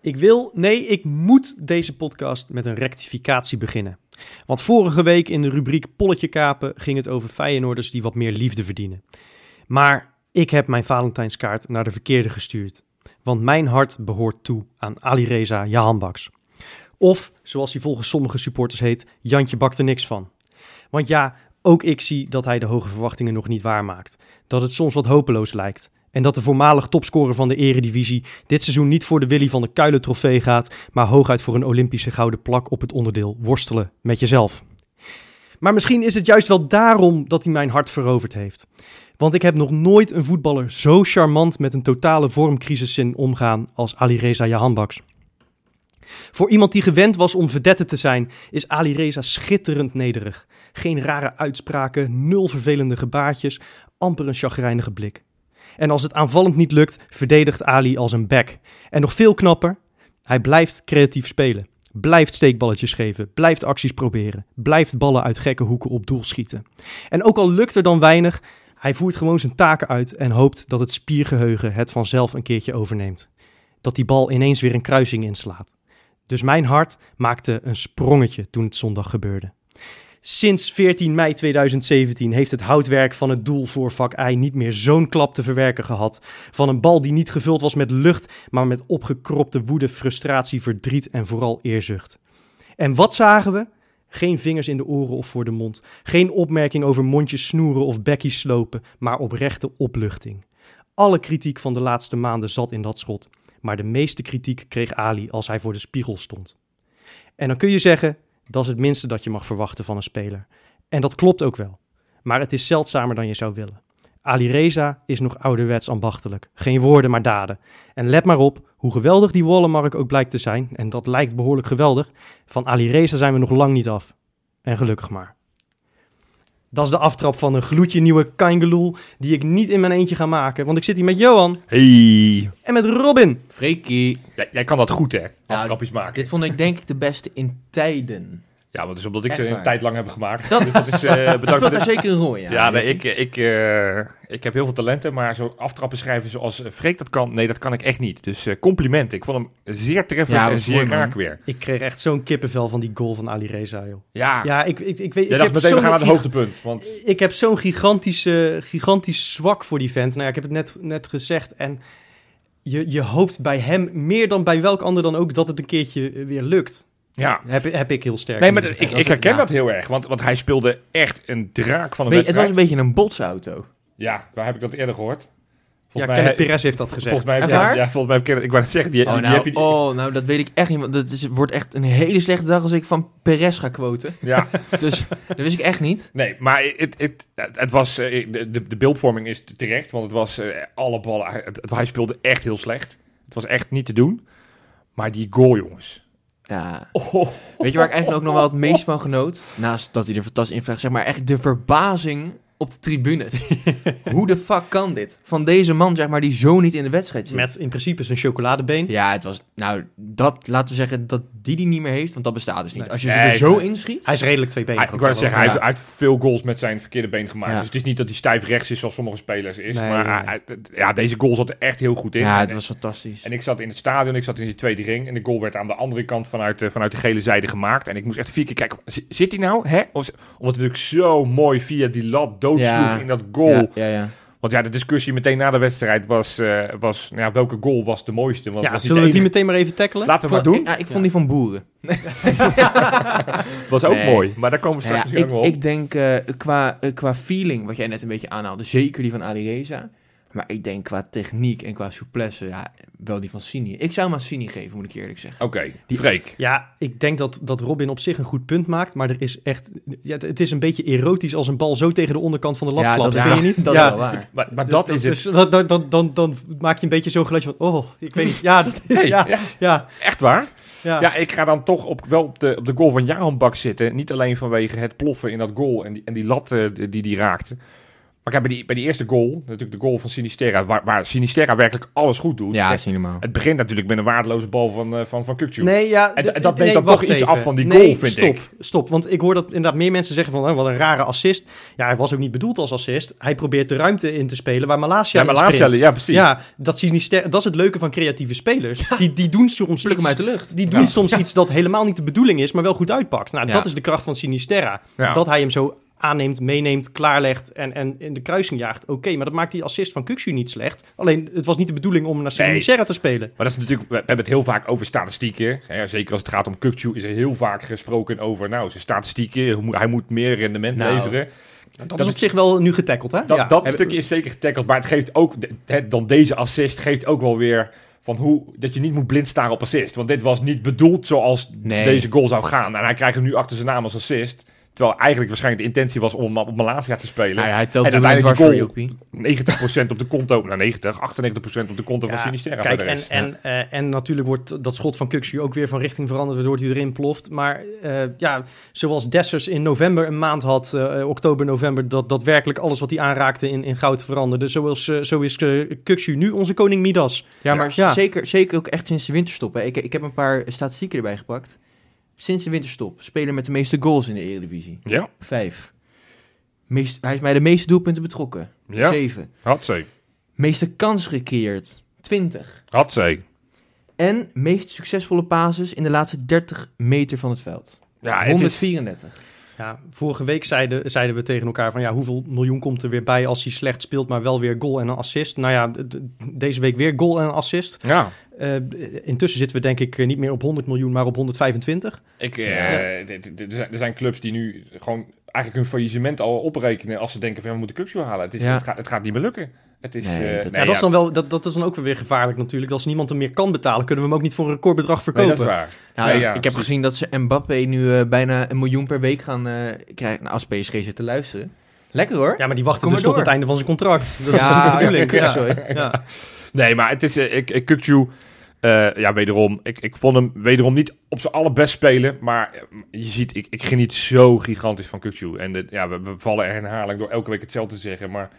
Ik wil, nee, ik moet deze podcast met een rectificatie beginnen. Want vorige week in de rubriek Polletje kapen ging het over Feyenoorders die wat meer liefde verdienen. Maar ik heb mijn Valentijnskaart naar de verkeerde gestuurd. Want mijn hart behoort toe aan Alireza Jahanbaks. Of, zoals hij volgens sommige supporters heet, Jantje bakt er niks van. Want ja, ook ik zie dat hij de hoge verwachtingen nog niet waarmaakt. Dat het soms wat hopeloos lijkt. En dat de voormalig topscorer van de eredivisie dit seizoen niet voor de Willy van de Kuilen trofee gaat, maar hooguit voor een Olympische gouden plak op het onderdeel worstelen met jezelf. Maar misschien is het juist wel daarom dat hij mijn hart veroverd heeft. Want ik heb nog nooit een voetballer zo charmant met een totale vormcrisis in omgaan als Alireza Jahanbaks. Voor iemand die gewend was om vedette te zijn, is Alireza schitterend nederig. Geen rare uitspraken, nul vervelende gebaartjes, amper een chagrijnige blik. En als het aanvallend niet lukt, verdedigt Ali als een back. En nog veel knapper, hij blijft creatief spelen. Blijft steekballetjes geven, blijft acties proberen, blijft ballen uit gekke hoeken op doel schieten. En ook al lukt er dan weinig, hij voert gewoon zijn taken uit en hoopt dat het spiergeheugen het vanzelf een keertje overneemt. Dat die bal ineens weer een kruising inslaat. Dus mijn hart maakte een sprongetje toen het zondag gebeurde. Sinds 14 mei 2017 heeft het houtwerk van het doel voor vak I niet meer zo'n klap te verwerken gehad. Van een bal die niet gevuld was met lucht, maar met opgekropte woede, frustratie, verdriet en vooral eerzucht. En wat zagen we? Geen vingers in de oren of voor de mond. Geen opmerking over mondjes snoeren of bekkies slopen, maar oprechte opluchting. Alle kritiek van de laatste maanden zat in dat schot. Maar de meeste kritiek kreeg Ali als hij voor de spiegel stond. En dan kun je zeggen, dat is het minste dat je mag verwachten van een speler. En dat klopt ook wel. Maar het is zeldzamer dan je zou willen. Ali Reza is nog ouderwets ambachtelijk. Geen woorden, maar daden. En let maar op, hoe geweldig die Wallenmark ook blijkt te zijn, en dat lijkt behoorlijk geweldig, van Ali Reza zijn we nog lang niet af. En gelukkig maar. Dat is de aftrap van een gloedje nieuwe Kangeloel die ik niet in mijn eentje ga maken. Want ik zit hier met Johan Hey. en met Robin. Freaky. Jij, jij kan dat goed, hè? Aftrapjes maken. Dit vond ik denk ik de beste in tijden. Ja, want dat is omdat ik Echt ze een waar. tijd lang heb gemaakt. Dat- dus dat is eh, bedankt Dat voor dit. zeker een rol in. Ja, nee, ik, ik, eh, ik heb heel veel talenten, maar zo aftrappen schrijven zoals eh, Freek dat kan, nee, dat kan ik echt niet. Dus eh complimenten. Ik vond hem zeer treffend Ja, en zeer raak weer. Ik kreeg echt zo'n kippenvel van die goal van Ali Reza, joh. Ja, Ja, ik, ik, ik weet... jij ik dacht heb meteen, we gaan naar het hoogtepunt. Want Ik heb zo'n gigantisch, eh, gigantisch zwak voor die vent. Nou ja, ik heb het net, net gezegd. En je, je hoopt bij hem, meer dan bij welk ander dan ook, dat het een keertje weer lukt. Ja, Heb, heb ik heel sterk. nee, maar ik, ik herken ja. dat heel erg. Want, want hij speelde echt een draak van een Weet- het was wedstrijd. een beetje een botsauto. Ja, waar heb ik dat eerder gehoord? Ja, Volgens Kenneth mij, Perez heeft dat gezegd. volgens mij, heb waar? ja, volgens mij heb ik, ik wou het zeggen, die, Oh die nou, heb je... oh, nou, dat weet ik echt niet. Want het is, wordt echt een hele slechte dag als ik van Perez ga quoten. Ja, Dus dat wist ik echt niet. nee, maar het, het, het was, eh, de, de, de beeldvorming is terecht, want het was eh, alle ballen, hij- het, het- hij speelde echt heel slecht. Het was echt niet te doen. Maar die goal, jongens. Ja. Oh, Weet je waar ik eigenlijk ook nog wel het meest van genoot? Naast dat hij er fantastisch in vliegt, zeg maar echt de verbazing op de tribunes. Hoe de fuck kan dit? Van deze man, zeg maar, die zo niet in de wedstrijd zit. Met in principe zijn chocoladebeen. Ja, het was, nou, dat, laten we zeggen, dat die die niet meer heeft, want dat bestaat dus niet. Nee. Als je ze Nee, er zo nee. inschiet. Hij is redelijk tweebenig. Hij, ik wou zeggen, hij, Ja. heeft, hij heeft veel goals met zijn verkeerde been gemaakt. Ja. Dus het is niet dat hij stijf rechts is zoals sommige spelers is. Nee, maar nee, hij- hij- ja, deze goal zat er echt heel goed in. Ja, En- het was fantastisch. En ik zat in het stadion, ik zat in die tweede ring. En de goal werd aan de andere kant vanuit, de- vanuit de gele zijde gemaakt. En ik moest echt vier keer kijken, zit hij nou? Hè? Of, omdat het natuurlijk zo mooi via die lat doodsloeg Ja. in dat goal. Ja, ja, ja. Want ja, de discussie meteen na de wedstrijd was, eh, was nou ja, welke goal was de mooiste? Want Ja, was zullen we die meteen maar even tackelen? Laten we maar doen. Ik, ja, ik vond Ja. die van Boeren. was ook Nee. mooi, maar daar komen we straks ook wel op. ik denk eh, qua, eh, qua feeling, wat jij net een beetje aanhaalde, zeker die van Ali Reza. Maar ik denk qua techniek en qua souplesse, ja, wel die van Sini. Ik zou hem aan Sini geven, moet ik eerlijk zeggen. Oké, Die- Freek. Ja, ik denk dat, dat Robin op zich een goed punt maakt. Maar er is echt. Ja, het- het is een beetje erotisch als een bal zo tegen de onderkant van de lat ja, klapt. dat, vind je niet? Dat ja. is wel waar. Maar, maar dat is het. dan, dan, dan, dan, dan maak je een beetje zo'n geluidje van. Oh, ik weet niet. Ja, dat is. Hey, ja, ja, ja, echt waar? ja. Ja, ik ga dan toch op, wel op de, op de goal van Jahan Bak zitten. Niet alleen vanwege het ploffen in dat goal en die, en die lat eh, die die raakte. Maar kijk, bij die, bij die eerste goal, natuurlijk de goal van Sinisterra, waar, waar Sinisterra werkelijk alles goed doet. Ja, is. Het begint natuurlijk met een waardeloze bal van, eh, van, van Kukcu. Nee, ja. En dat nee, neemt dan toch iets af van die Nee, goal, vind stop, ik. Stop, want ik hoor dat inderdaad meer mensen zeggen van... hè, wat een rare assist. Ja, hij was ook niet bedoeld als assist. Hij probeert de ruimte in te spelen waar Malasia ja, sprint. ja, precies. Ja, dat, Sinister- dat is het leuke van creatieve spelers. Die, die doen soms iets, uit de lucht. die doen Ja. soms iets dat helemaal niet de bedoeling is, maar wel goed uitpakt. Nou, Ja. dat is de kracht van Sinisterra. Ja. Dat hij hem zo aanneemt, meeneemt, klaarlegt en, en in de kruising jaagt. Oké, maar dat maakt die assist van Kuxu niet slecht. Alleen, het was niet de bedoeling om naar Nee. Sinisterra te spelen. Maar dat is natuurlijk, we hebben het heel vaak over statistieken. Ja, zeker als het gaat om Kukcu is er heel vaak gesproken over, nou, zijn statistieken, hij moet meer rendement Nou, leveren. Dat, is op zich wel nu getackeld, hè? Dat, ja. dat Heb- stukje is zeker getackled, maar het geeft ook, het, dan deze assist geeft ook wel weer van hoe, dat je niet moet blind staren op assist. Want dit was niet bedoeld zoals Nee. deze goal zou gaan. En hij krijgt hem nu achter zijn naam als assist. Terwijl eigenlijk waarschijnlijk de intentie was om op Malasia te spelen. Nou ja, hij telt En de uiteindelijk goal. Jopie. 90% op de konto, nou 90, 98% op de konto van Sinisterra. Kijk, en, en, eh, en natuurlijk wordt dat schot van Kuxu ook weer van richting veranderd, waardoor hij erin ploft. Maar eh, ja, zoals Dessers in november een maand had, eh, oktober, november, dat daadwerkelijk alles wat hij aanraakte in, in goud veranderde. Zo is, eh, zo is Kuxu nu onze koning Midas. Ja, maar Ja. Zeker, zeker ook echt sinds de winterstop. Hè. Ik, ik heb een paar statistieken erbij gepakt. Sinds de winterstop. Speler met de meeste goals in de Eredivisie. Ja, Vijf. Meest, hij is bij de meeste doelpunten betrokken. ja. Zeven. had ze. Meeste kans. 20. Had ze. En meest succesvolle passes in de laatste 30 meter van het veld. Ja, het is, 134. Ja, vorige week zeiden, zeiden we tegen elkaar van ja, hoeveel miljoen komt er weer bij als hij slecht speelt, maar wel weer goal en een assist. Nou ja, deze week weer goal en een assist. ja. Eh, intussen zitten we denk ik eh, niet meer op 100 miljoen, maar op 125. Ik, eh, er, zijn, er zijn clubs die nu gewoon eigenlijk hun faillissement al oprekenen als ze denken van ja, we moeten Kuksu halen. Het, is, Ja. het, gaat, het gaat niet meer lukken. Het is, Nee, eh, dat- ja, dat, is dan wel, dat, dat is dan ook weer gevaarlijk natuurlijk. Als niemand hem meer kan betalen, kunnen we hem ook niet voor een recordbedrag nee, verkopen. dat is waar. Ja, Nee, ja, ik heb precies. gezien dat ze Mbappé nu eh, bijna een miljoen per week gaan eh, krijgen. Nou, als PSG zit te luisteren. Lekker hoor. Ja, maar die wachten Kom dus tot het einde van zijn contract. Dat is Ja, de bedoeling. ja, Ja, sorry. Nee, maar het is uh, ik, ik, Kukçu, eh, ja, wederom. Ik, ik vond hem wederom niet op zijn allerbest spelen. Maar eh, je ziet, ik, ik geniet zo gigantisch van Kukçu. En de, ja, we, we vallen er in herhaling door elke week hetzelfde te zeggen. Maar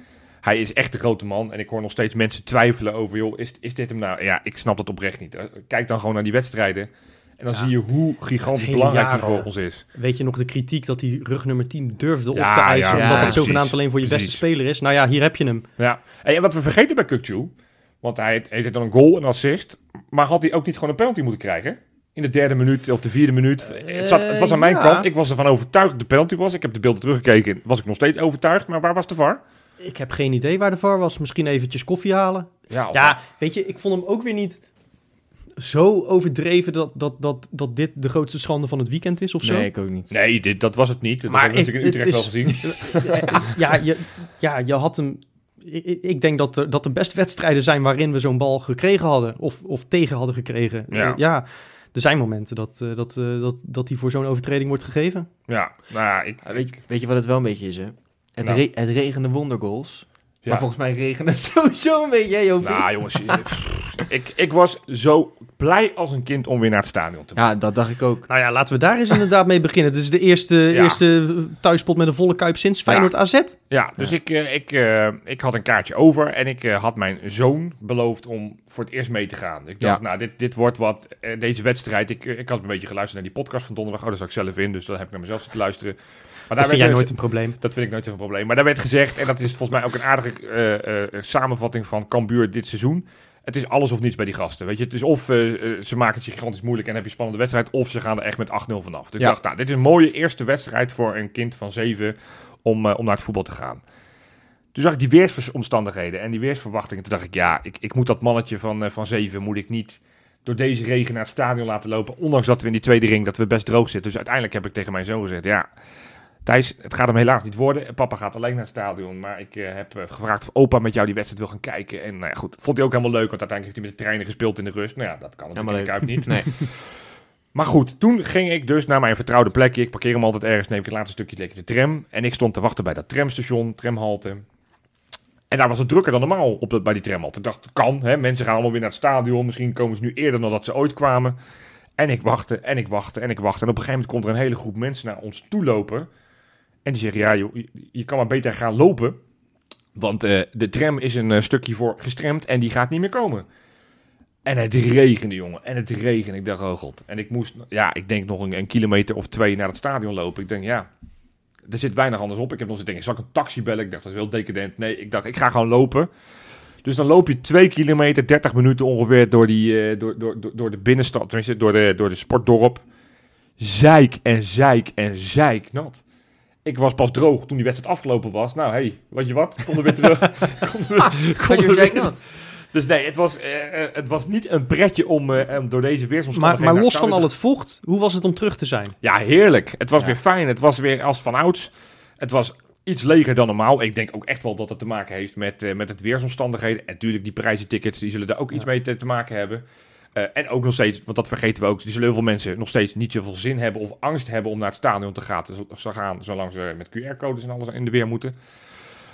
hij is echt de grote man. En ik hoor nog steeds mensen twijfelen over, joh, is, is dit hem nou? Ja, ik snap dat oprecht niet. Eh, Kijk dan gewoon naar die wedstrijden. En dan Ja. zie je hoe gigantisch belangrijk hij voor ons is. Weet je nog de kritiek dat hij rug nummer 10 durfde op te eisen, ja, omdat dat precies. zogenaamd alleen voor je beste speler is? Nou ja, hier heb je hem. Ja, en wat we vergeten bij Kukçu, want hij hij heeft dan een goal, een assist, maar had hij ook niet gewoon een penalty moeten krijgen? In de derde minuut of de vierde minuut. het, zat, het was aan mijn ja. kant. Ik was ervan overtuigd dat de penalty was. Ik heb de beelden teruggekeken. Was ik nog steeds overtuigd. Maar waar was de VAR? Ik heb geen idee waar de VAR was. Misschien eventjes koffie halen. Ja, weet je, ik vond hem ook weer niet zo overdreven dat, dat, dat, dat dit de grootste schande van het weekend is of zo. Nee, ik ook niet. Nee, dit, dat was het niet. Dat Maar hebben we natuurlijk in het- Utrecht het wel gezien. ja, je, ja, je had hem. Ik, ik denk dat er, dat er best wedstrijden zijn waarin we zo'n bal gekregen hadden. Of, of tegen hadden gekregen. Ja. Eh, ja, er zijn momenten dat, eh, dat, eh, dat, dat die voor zo'n overtreding wordt gegeven. Ja, nou ja, ik... Weet je, weet je wat het wel een beetje is, hè? Het, Nou. re- het regende wondergoals. Ja. Maar volgens mij regende het sowieso een beetje, hè, Jopie? Nou jongens, ik, ik was zo blij als een kind om weer naar het stadion te Ja, dat dacht ik ook. Nou ja, laten we daar eens inderdaad mee beginnen. Dit is de eerste, Ja. eerste thuispot met een volle kuip sinds Feyenoord AZ. Ja, dus Ik, eh, ik, eh, ik had een kaartje over en ik eh, had mijn zoon beloofd om voor het eerst mee te gaan. Ik dacht, Ja. nou, dit, dit wordt wat, deze wedstrijd. Ik, ik had een beetje geluisterd naar die podcast van donderdag. Oh, daar zat ik zelf in, dus daar heb ik naar mezelf zitten luisteren. Maar Dat vind jij nooit een probleem. Dat vind ik nooit zo'n probleem. Maar daar werd gezegd, en dat is volgens mij ook een aardige eh, eh, samenvatting van Cambuur dit seizoen. Het is alles of niets bij die gasten. Weet je, het is of eh, eh, ze maken het je gigantisch moeilijk en heb je een spannende wedstrijd, of ze gaan er echt met 8-0 vanaf. Dus Ja. ik dacht, nou, dit is een mooie eerste wedstrijd voor een kind van 7 om, eh, om naar het voetbal te gaan. Toen zag ik die weersomstandigheden en die weersverwachtingen. Toen dacht ik, ja, ik, ik moet dat mannetje van, eh, van 7 moet ik niet door deze regen naar het stadion laten lopen. Ondanks dat we in die tweede ring dat we best droog zitten. Dus uiteindelijk heb ik tegen mijn zoon gezegd, ja, Thijs, het gaat hem helaas niet worden. Papa gaat alleen naar het stadion. Maar ik eh, heb eh, gevraagd of opa met jou die wedstrijd wil gaan kijken. En nou ja, goed, vond hij ook helemaal leuk. Want uiteindelijk heeft hij met de treinen gespeeld in de rust. Nou ja, dat kan natuurlijk uit niet. Nee. Maar goed, toen ging ik dus naar mijn vertrouwde plekje. Ik parkeer hem altijd ergens, neem ik het laatste stukje lekker de tram. En ik stond te wachten bij dat tramstation, tramhalte. En daar was het drukker dan normaal op de, bij die tramhalte. Ik dacht, kan, hè? mensen gaan allemaal weer naar het stadion. Misschien komen ze nu eerder dan dat ze ooit kwamen. En ik wachtte, en ik wachtte, en ik wachtte. En op een gegeven moment komt er een hele groep mensen naar ons toe lopen. En die zeggen, ja joh, je, kan maar beter gaan lopen. Want eh, de tram is een eh, stukje voor gestremd en die gaat niet meer komen. En het regende, jongen. En het regende. Ik dacht, oh god. En ik moest, ja, ik denk nog een, kilometer of twee naar het stadion lopen. Ik denk, ja, er zit weinig anders op. Ik heb nog zitten denken, zal ik een taxi bellen? Ik dacht, dat is heel decadent. Nee, ik dacht, ik ga gewoon lopen. Dus dan loop je twee kilometer, 30 minuten ongeveer door, die, eh, door, door, door, de binnenstad, tenminste door de, door de sportdorp. Zeik en zeik en zeik nat. Ik was pas droog toen die wedstrijd afgelopen was. Nou, hey, weet je wat? Konden we weer terug. Konden we- konden weer- dus nee, het was, eh, eh, het was niet een pretje om, eh, om door deze Maar, weersomstandigheden... maar naar los van al het vocht, hoe was het om terug te zijn? Ja, heerlijk. Het was Ja. weer fijn. Het was weer als van ouds. Het was iets leger dan normaal. Ik denk ook echt wel dat het te maken heeft met, eh, met het weersomstandigheden. En natuurlijk, die prijzentickets, die zullen daar ook iets mee te, te maken hebben. Eh, en ook nog steeds, want dat vergeten we ook, die zullen heel veel mensen nog steeds niet zoveel zin hebben of angst hebben om naar het stadion te gaan, te gaan zolang ze met QR-codes en alles in de weer moeten.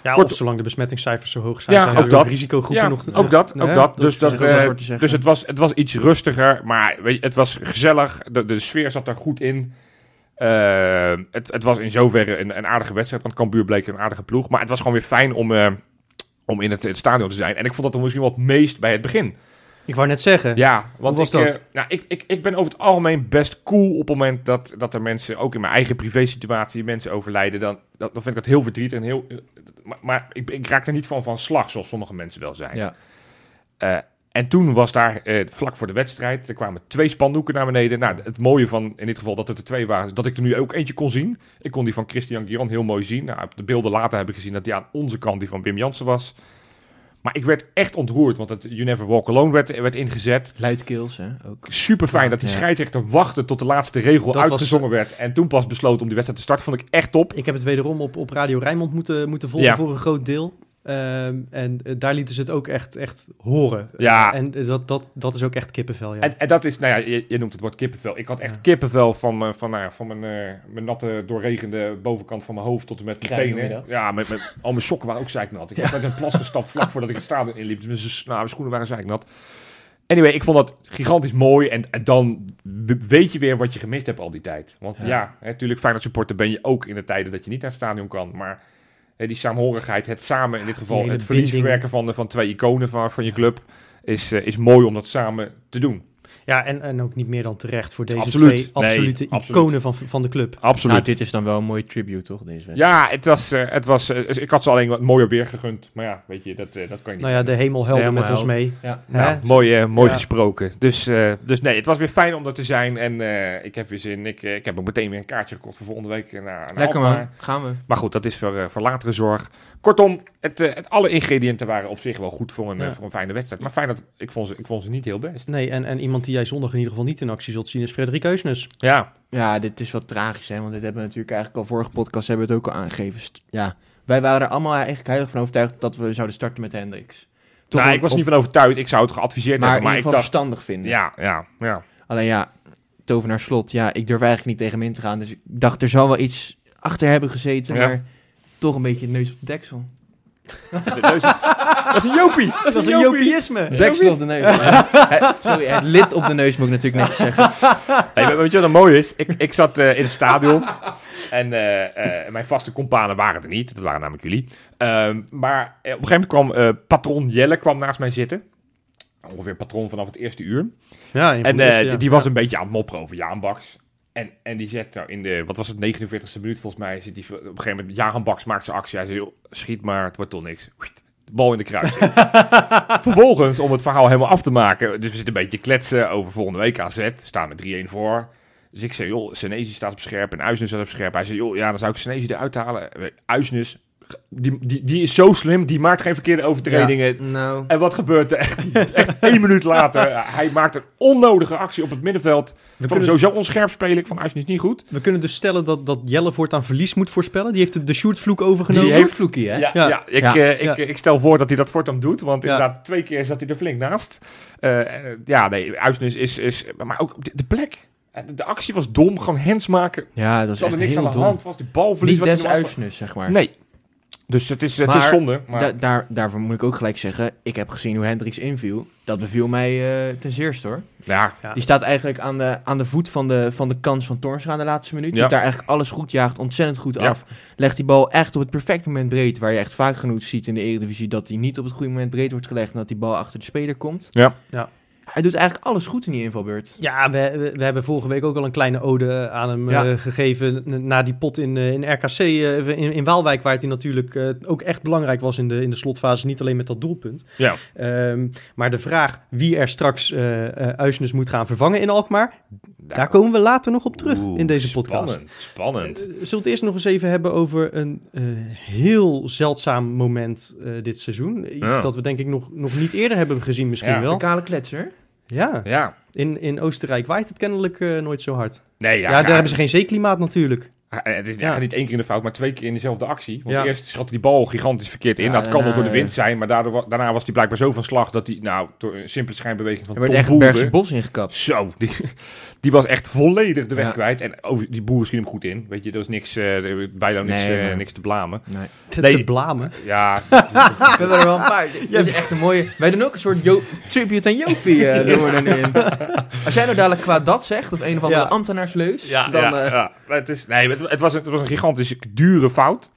Ja, Kort- of zolang de besmettingscijfers zo hoog zijn, Ja, zijn ook er dat. risicogroepen Ja, nog... ook dat, ook hè? dat. Dus, dat, eh, dus het, was, het was iets rustiger, maar weet je, het was gezellig. De, de sfeer zat er goed in. Eh, het, het was in zoverre een, een aardige wedstrijd, want Cambuur bleek een aardige ploeg. Maar het was gewoon weer fijn om, eh, om in het, het stadion te zijn. En ik vond dat er misschien wel het meest bij het begin. Ik wou net zeggen, Ja, want was ik, eh, dat? nou, ik, ik, ik ben over het algemeen best cool op het moment dat, dat er mensen, ook in mijn eigen privésituatie, mensen overlijden. Dan, dat, dan vind ik dat heel verdrietig en heel... eh, maar maar ik, ik raak er niet van van slag, zoals sommige mensen wel zijn. Ja. Eh, en toen was daar eh, vlak voor de wedstrijd, er kwamen twee spandoeken naar beneden. Nou, het mooie van in dit geval dat het er twee waren, is dat ik er nu ook eentje kon zien. Ik kon die van Christian Guiron heel mooi zien. Nou, op de beelden later heb ik gezien dat die aan onze kant die van Wim Jansen was. Maar ik werd echt ontroerd, want het You Never Walk Alone werd, werd ingezet. Luidkeels, hè? Ook. Super fijn dat die Ja. scheidsrechter wachtte tot de laatste regel Dat was- uitgezongen werd. En toen pas besloot om die wedstrijd te starten. Vond ik echt top. ik heb het wederom op, op Radio Rijnmond moeten, moeten volgen Ja. voor een groot deel. Ehm, en eh, daar lieten ze het ook echt, echt horen. Ja. En eh, dat, dat, dat is ook echt kippenvel, ja. En, en dat is, nou ja, je, je noemt het woord kippenvel. Ik had echt Ja. kippenvel van, mijn- van, nou ja, van mijn, eh, mijn natte, doorregende bovenkant van mijn hoofd tot en met mijn je tenen. dat? Ja, met, met, al mijn sokken waren ook zeiknat. Ik had uit een plas gestapt vlak voordat ik het stadion inliep. Dus mijn, nou, mijn schoenen waren zeiknat. Anyway, ik vond dat gigantisch mooi. En, en dan we- weet je weer wat je gemist hebt al die tijd. Want ja, Ja. natuurlijk Feyenoord supporter ben je ook in de tijden dat je niet naar het stadion kan. Maar die saamhorigheid, het samen in dit geval, het verlies verwerken van, de, van twee iconen van, van je club, is, eh, is mooi om dat samen te doen. Ja, en, en ook niet meer dan terecht voor deze Absoluut. twee Nee, absolute absoluut. iconen van, van de club. Absoluut. Nou, dit is dan wel een mooie tribute, toch? Deze wedstrijd. Ja, het was, eh, het was, eh, ik had ze alleen wat mooier weer gegund. Maar ja, weet je, dat, eh, dat kan je niet. Nou ja, de hemel helder De met ons mee. Ja. Nou, mooi, mooi Ja. gesproken. Dus, eh, dus nee, het was weer fijn om er te zijn. En eh, ik heb weer zin. Ik, ik heb ook meteen weer een kaartje gekocht voor volgende week. Naar, naar Lekker man, gaan we. Maar goed, dat is voor, voor latere zorg. Kortom, het, eh, het, alle ingrediënten waren op zich wel goed voor een, Ja. eh, voor een fijne wedstrijd. Maar fijn dat ik vond ze, ik vond ze niet heel best. Nee, en, en iemand die jij zondag in ieder geval niet in actie zult zien is Frederik Eusnes. Ja, Ja, dit is wat tragisch, hè? Want dit hebben we natuurlijk eigenlijk al vorige podcast hebben we het ook al aangegeven. Ja, wij waren er allemaal eigenlijk heilig van overtuigd dat we zouden starten met Hendricks. Toch nou, ik was op- niet van overtuigd. Ik zou het geadviseerd maar hebben. Maar ieder ik dacht, verstandig vinden. ja, ja, ja. Alleen ja, tovenaar slot. Ja, ik durf eigenlijk niet tegen hem in te gaan. Dus ik dacht, er zal wel iets achter hebben gezeten. Ja. Maar toch een beetje neus op de deksel. De neus- dat is een Jopie. Dat is een Jopie. Jopiïsme. Deksel op de neus. Ja. Sorry, het lid op de neus moet ik natuurlijk netjes zeggen. Maar weet je wat nou mooi is? Ik, ik zat eh, in het stadion en eh, eh, mijn vaste companen waren er niet. Dat waren namelijk jullie. Ehm, maar op een gegeven moment kwam eh, patron Jelle kwam naast mij zitten. Ongeveer patron vanaf het eerste uur. Ja, En de eerste, ja. die was een beetje aan het mopperen over Jaan Baks. En, en die zet nou in de, wat was het, 49ste minuut volgens mij, zit die, op een gegeven moment, Baks maakt zijn actie. Hij zei, joh, schiet maar, het wordt toch niks. De bal in de kruis. Vervolgens, om het verhaal helemaal af te maken, dus we zitten een beetje kletsen over volgende week AZ, staan met 3-1 voor. Dus ik zei, joh, Senesi staat op scherp en Uisnes staat op scherp. Hij zei, joh, ja, dan zou ik Senesi eruit halen. Eh, Uisnes Die, die, die is zo slim, die maakt geen verkeerde overtredingen. Nou, En wat gebeurt er? Echt, echt één minuut later, hij maakt een onnodige actie op het middenveld. We kunnen, sowieso onscherp spelen. Ik vond Huisnes niet goed. we kunnen dus stellen dat, dat Jelle voortaan verlies moet voorspellen. Die heeft de, de Sjoerd-vloek overgenomen. die heeft vloekie, hè? Ja, Ja. ja. ik, Ja. eh, ik, ik stel voor dat hij dat voortaan doet. Want Ja. inderdaad, twee keer zat hij er flink naast. Eh, ja, nee, Huisnes is, is... Maar ook de, de plek. Eh, De, de actie was dom. Gewoon hands maken. Ja, dat Er is echt er niks aan heel de dom. hand. Was die balverlies. Niet wat des uisnes, zeg maar. Nee. Dus het is, het is zonde. Maar Da- daar, daarvoor moet ik ook gelijk zeggen, ik heb gezien hoe Hendricks inviel. Dat beviel mij eh, ten zeerste hoor. ja, Ja. Die staat eigenlijk aan de, aan de voet van de, van de kans van Toornstra in de laatste minuut. Ja. Doet daar eigenlijk alles goed, jaagt ontzettend goed Ja. af. Legt die bal echt op het perfecte moment breed. Waar je echt vaak genoeg ziet in de Eredivisie dat hij niet op het goede moment breed wordt gelegd. En dat die bal achter de speler komt. Ja. Ja. Hij doet eigenlijk alles goed in die invalbeurt. Ja, we, we, we hebben vorige week ook al een kleine ode aan hem Ja. eh, gegeven. Na die pot in, eh, in RKC eh, in, in Waalwijk, waar het hij natuurlijk eh, ook echt belangrijk was in de, in de slotfase. Niet alleen met dat doelpunt. Ja. Ehm, maar de vraag wie er straks eh eh, Uisnes moet gaan vervangen in Alkmaar. Daar komen we later nog op terug Oeh, in deze podcast. Spannend. Spannend. Zullen we het eerst nog eens even hebben over een eh, heel zeldzaam moment eh, dit seizoen? Iets Ja. dat we denk ik nog, nog niet eerder hebben gezien misschien Ja. De wel. kale kletser. Ja, Ja. in, in Oostenrijk waait het kennelijk eh, nooit zo hard. Nee, Ja, ja. daar hebben ze geen zeeklimaat natuurlijk. Ah, Het is Ja. niet één keer in de fout, maar twee keer in dezelfde actie. Want Ja. eerst schat die bal gigantisch verkeerd in. Ja, dat kan ook door de wind zijn, maar daardoor, daarna was hij blijkbaar zo van slag dat hij, nou, door een simpele schijnbeweging van Er werd Tom echt een Bergse bos ingekapt. Zo, die, die was echt volledig de weg Ja. kwijt. En over, die boeren schiet hem goed in. Weet je, er was niks, eh bijna niks, Nee, eh, niks te blamen. Nee. Te, Nee. te blamen. Ja, We hebben er wel een paar. Dit is echt een mooie... Wij doen ook een soort Jo- tribute aan Jopie. eh doen we er nu in. Als jij nou dadelijk qua dat zegt, of een of andere Ja. ambtenaarsleus, ja, dan... ja, eh, ja. Het, is, nee, het, het, was een, het was een gigantisch dure fout.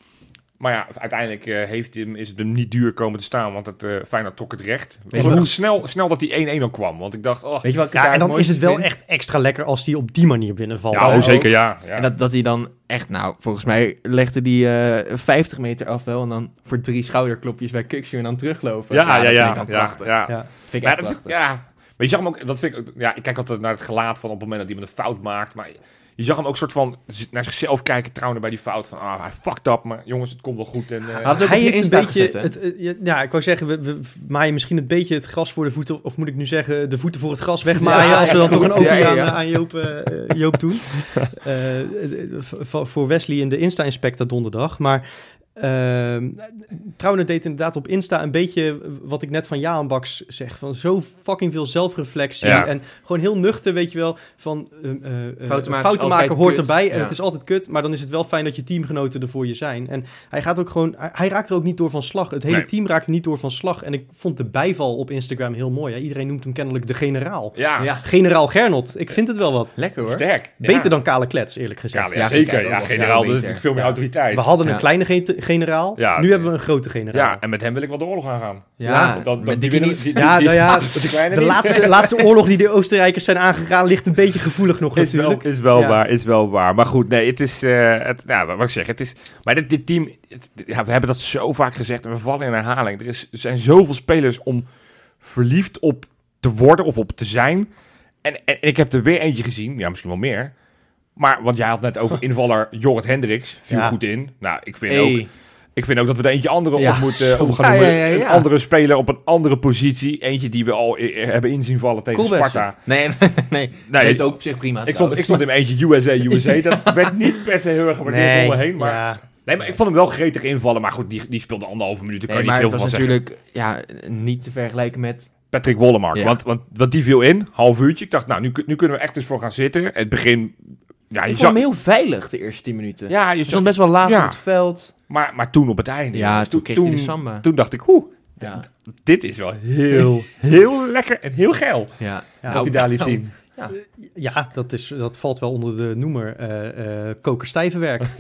Maar ja, uiteindelijk eh, heeft hem, is het hem niet duur komen te staan, want het uh, Feyenoord trok het recht. Weet je hoe- snel, snel dat die 1-1 al kwam, want ik dacht, oh, Weet je wat Ja, en dan is het wel vind? echt extra lekker als die op die manier binnenvalt. ja, oh, zeker, ja. ja. En dat, dat hij dan echt, nou, volgens mij legde die eh 50 meter af wel. En dan voor drie schouderklopjes bij Kuksje en dan teruglopen. ja, ja, dat ja, vind ik dan ja, ja. Ja. Vind ik Maar echt dat is- ja, maar je zag hem ook, dat vind ik, ook- ja, ik kijk altijd naar het gelaat van op het moment dat iemand een fout maakt, maar je zag hem ook soort van naar zichzelf kijken, trouwen bij die fout van, ah, hij fucked up, maar jongens, het komt wel goed. En, eh, Hij je heeft een beetje, gezet, hè? het, eh, ja, ik wou zeggen, we, we maaien misschien een beetje het gras voor de voeten, of moet ik nu zeggen, de voeten voor het gras wegmaaien, Ja, als we ja, dan toch een Ja, ja, aan, aan Joop, eh, eh, Joop doen. Eh, eh, voor Wesley in de Insta-inspector donderdag, maar ehm Trouwen deed inderdaad op Insta een beetje wat ik net van Jaan Baks zeg. Van zo fucking veel zelfreflectie. Ja. En gewoon heel nuchter, weet je wel. Van eh, eh, eh, Fouten maken fouten hoort kut. erbij. En Ja. het is altijd kut. Maar dan is het wel fijn dat je teamgenoten er voor je zijn. En hij gaat ook gewoon. Hij, hij raakt er ook niet door van slag. Het hele Nee. team raakt niet door van slag. En ik vond de bijval op Instagram heel mooi. Hè? Iedereen noemt hem kennelijk de generaal. ja, Ja, Generaal Gernot. Ik vind het wel wat. lekker hoor. sterk. Beter ja. dan Kale Klets, eerlijk gezegd. Ja, Ja, zeker. Ja, generaal, dat is natuurlijk veel meer Ja. autoriteit. We hadden een kleine generaal. Ja. nu hebben we een grote generaal. Ja, en met hem wil ik wel de oorlog aangaan. Ja, dat, dat, met die die- die- Ja, nou ja, De laatste, laatste oorlog die de Oostenrijkers zijn aangegaan ligt een beetje gevoelig nog Is wel, is wel Ja. waar, is wel waar. Maar goed, nee, het is, eh, het, nou, wat ik zeg, het is, maar dit, dit team, het- ja, we hebben dat zo vaak gezegd en we vallen in herhaling. Er, is, er zijn zoveel spelers om verliefd op te worden of op te zijn. En, en, en ik heb er weer eentje gezien, ja, misschien wel meer. Maar, want jij had net over invaller Jorrit Hendricks, viel Ja. goed in. Nou, ik vind ook, ik vind ook dat we er eentje andere Ja, op moeten op gaan noemen. ja, ja, ja. Een andere speler op een andere positie. Eentje die we al hebben inzien vallen tegen cool Sparta. Nee, nee, nee. Nee, ook op zich prima. ik stond, ik stond in mijn eentje USA, USA. Dat werd niet per se heel erg gewaardeerd om me heen. Maar, ja. nee, maar ik vond hem wel gretig invallen. Maar goed, die, die speelde anderhalve minuut. Daar kan Nee, maar niet heel veel van zeggen. natuurlijk ja, niet te vergelijken met... Patrick Wollemark. Ja. Want, want, want die viel in, half uurtje. Ik dacht, nou, nu kunnen we echt eens voor gaan zitten. Het begin... Ja, je Ik vond zag, hem heel veilig de eerste 10 minuten. ja, je stond best wel laag Ja. op het veld. maar, maar toen op het einde. Ja, toen kreeg je de samba. Toen dacht ik, oeh, Ja, dit is wel heel, heel lekker en heel geil. ja. Ja, wat hij daar liet zien. Ja, dat, is, dat valt wel onder de noemer eh eh kokerstijvenwerk.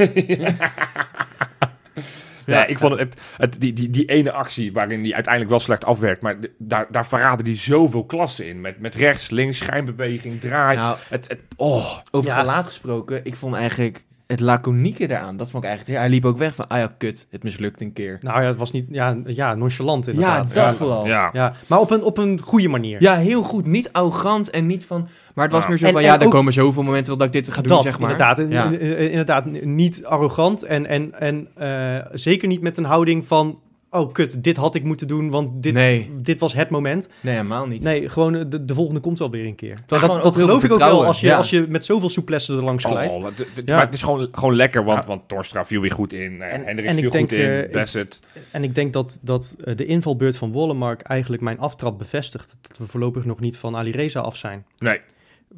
Ja, ik vond het, het, die, die, die ene actie waarin die uiteindelijk wel slecht afwerkt, maar daar, daar verraden die zoveel klassen in. Met, met rechts, links, schijnbeweging, draai. Nou, Het, het, oh, over Ja. gelaat gesproken, ik vond eigenlijk het laconieke eraan, dat vond ik eigenlijk... Hij liep ook weg van, ah ja, kut, het mislukt een keer. Nou ja, het was niet... Ja, ja nonchalant Ja, inderdaad. dat ja, vooral. Ja. ja. Maar op een, op een goede manier. Ja, heel goed. Niet arrogant en niet van... Maar het was Ja. meer zo van, en ja, er ook- komen zoveel momenten wel dat ik dit ga doen, dat, zeg maar. inderdaad. Ja. inderdaad, niet arrogant en, en, en eh, zeker niet met een houding van... Oh, kut, dit had ik moeten doen, want dit, Nee. dit was het moment. Nee, helemaal niet. Nee, gewoon eh, de, de volgende komt wel weer een keer. was dat dat geloof ik ook wel als je, ja. als je met zoveel souplesse er langs glijdt. Oh. Maar het is gewoon, gewoon lekker, want, Ja. want Torstra viel weer goed in. eh, En- Hendrik en viel denk, goed in. ik- Bassett. En ik denk dat, dat de invalbeurt van Wollemark eigenlijk mijn aftrap bevestigt. Dat we voorlopig nog niet van Ali Reza af zijn. Nee.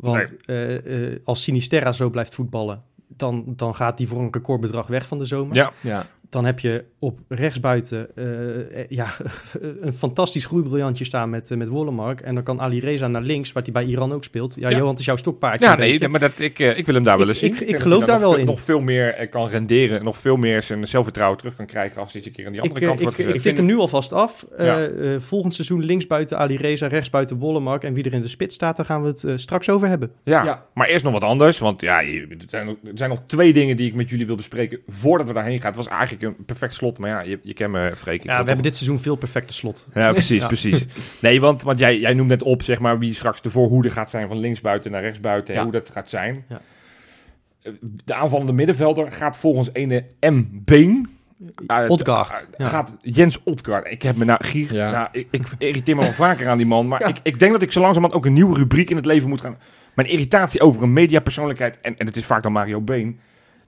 Want eh, eh, als Sinisterra zo blijft voetballen, dan, dan gaat die voor een recordbedrag weg van de zomer. Ja. Ja. Dan heb je op rechtsbuiten eh, eh, ja, een fantastisch groeibriljantje staan met, eh, met Wollemark. En dan kan Ali Reza naar links, waar hij bij Iran ook speelt. Ja, Ja. Johan, het is jouw stokpaardje. Ja, een nee, beetje. maar dat, ik, ik wil hem daar wel Ik- eens zien. ik- ik geloof daar wel in. Nog veel meer kan renderen. Nog veel meer zijn zelfvertrouwen terug kan krijgen als hij een keer aan die Ik, andere kant ik, wordt ik, gezet. tik hem nu alvast af. Eh, Ja. eh, volgend seizoen linksbuiten Ali Reza, rechtsbuiten Wollemark. En wie er in de spits staat, daar gaan we het straks over hebben. Ja. Ja. maar eerst nog wat anders. Want ja, er zijn, er zijn nog twee dingen die ik met jullie wil bespreken voordat we daarheen gaan. Het was eigenlijk een perfect slot, maar ja, je, je kent me, Freek. Ik Ja, we hebben dit seizoen veel perfecte slot. Ja, precies, Ja. precies. Nee, want, want jij, jij noemt net op, zeg maar, wie straks de voorhoede gaat zijn van linksbuiten naar rechtsbuiten. en Ja. Hoe dat gaat zijn. Ja. De aanvallende middenvelder gaat volgens ene M. Been. Odgaard, ja. Gaat Jens Odgaard. Ik heb me nou, Gier, Ja. nou ik, ik irriteer me wel vaker aan die man. Maar Ja. ik, ik denk dat ik zo langzamerhand ook een nieuwe rubriek in het leven moet gaan. Mijn irritatie over een mediapersoonlijkheid, en, en het is vaak dan Mario Been.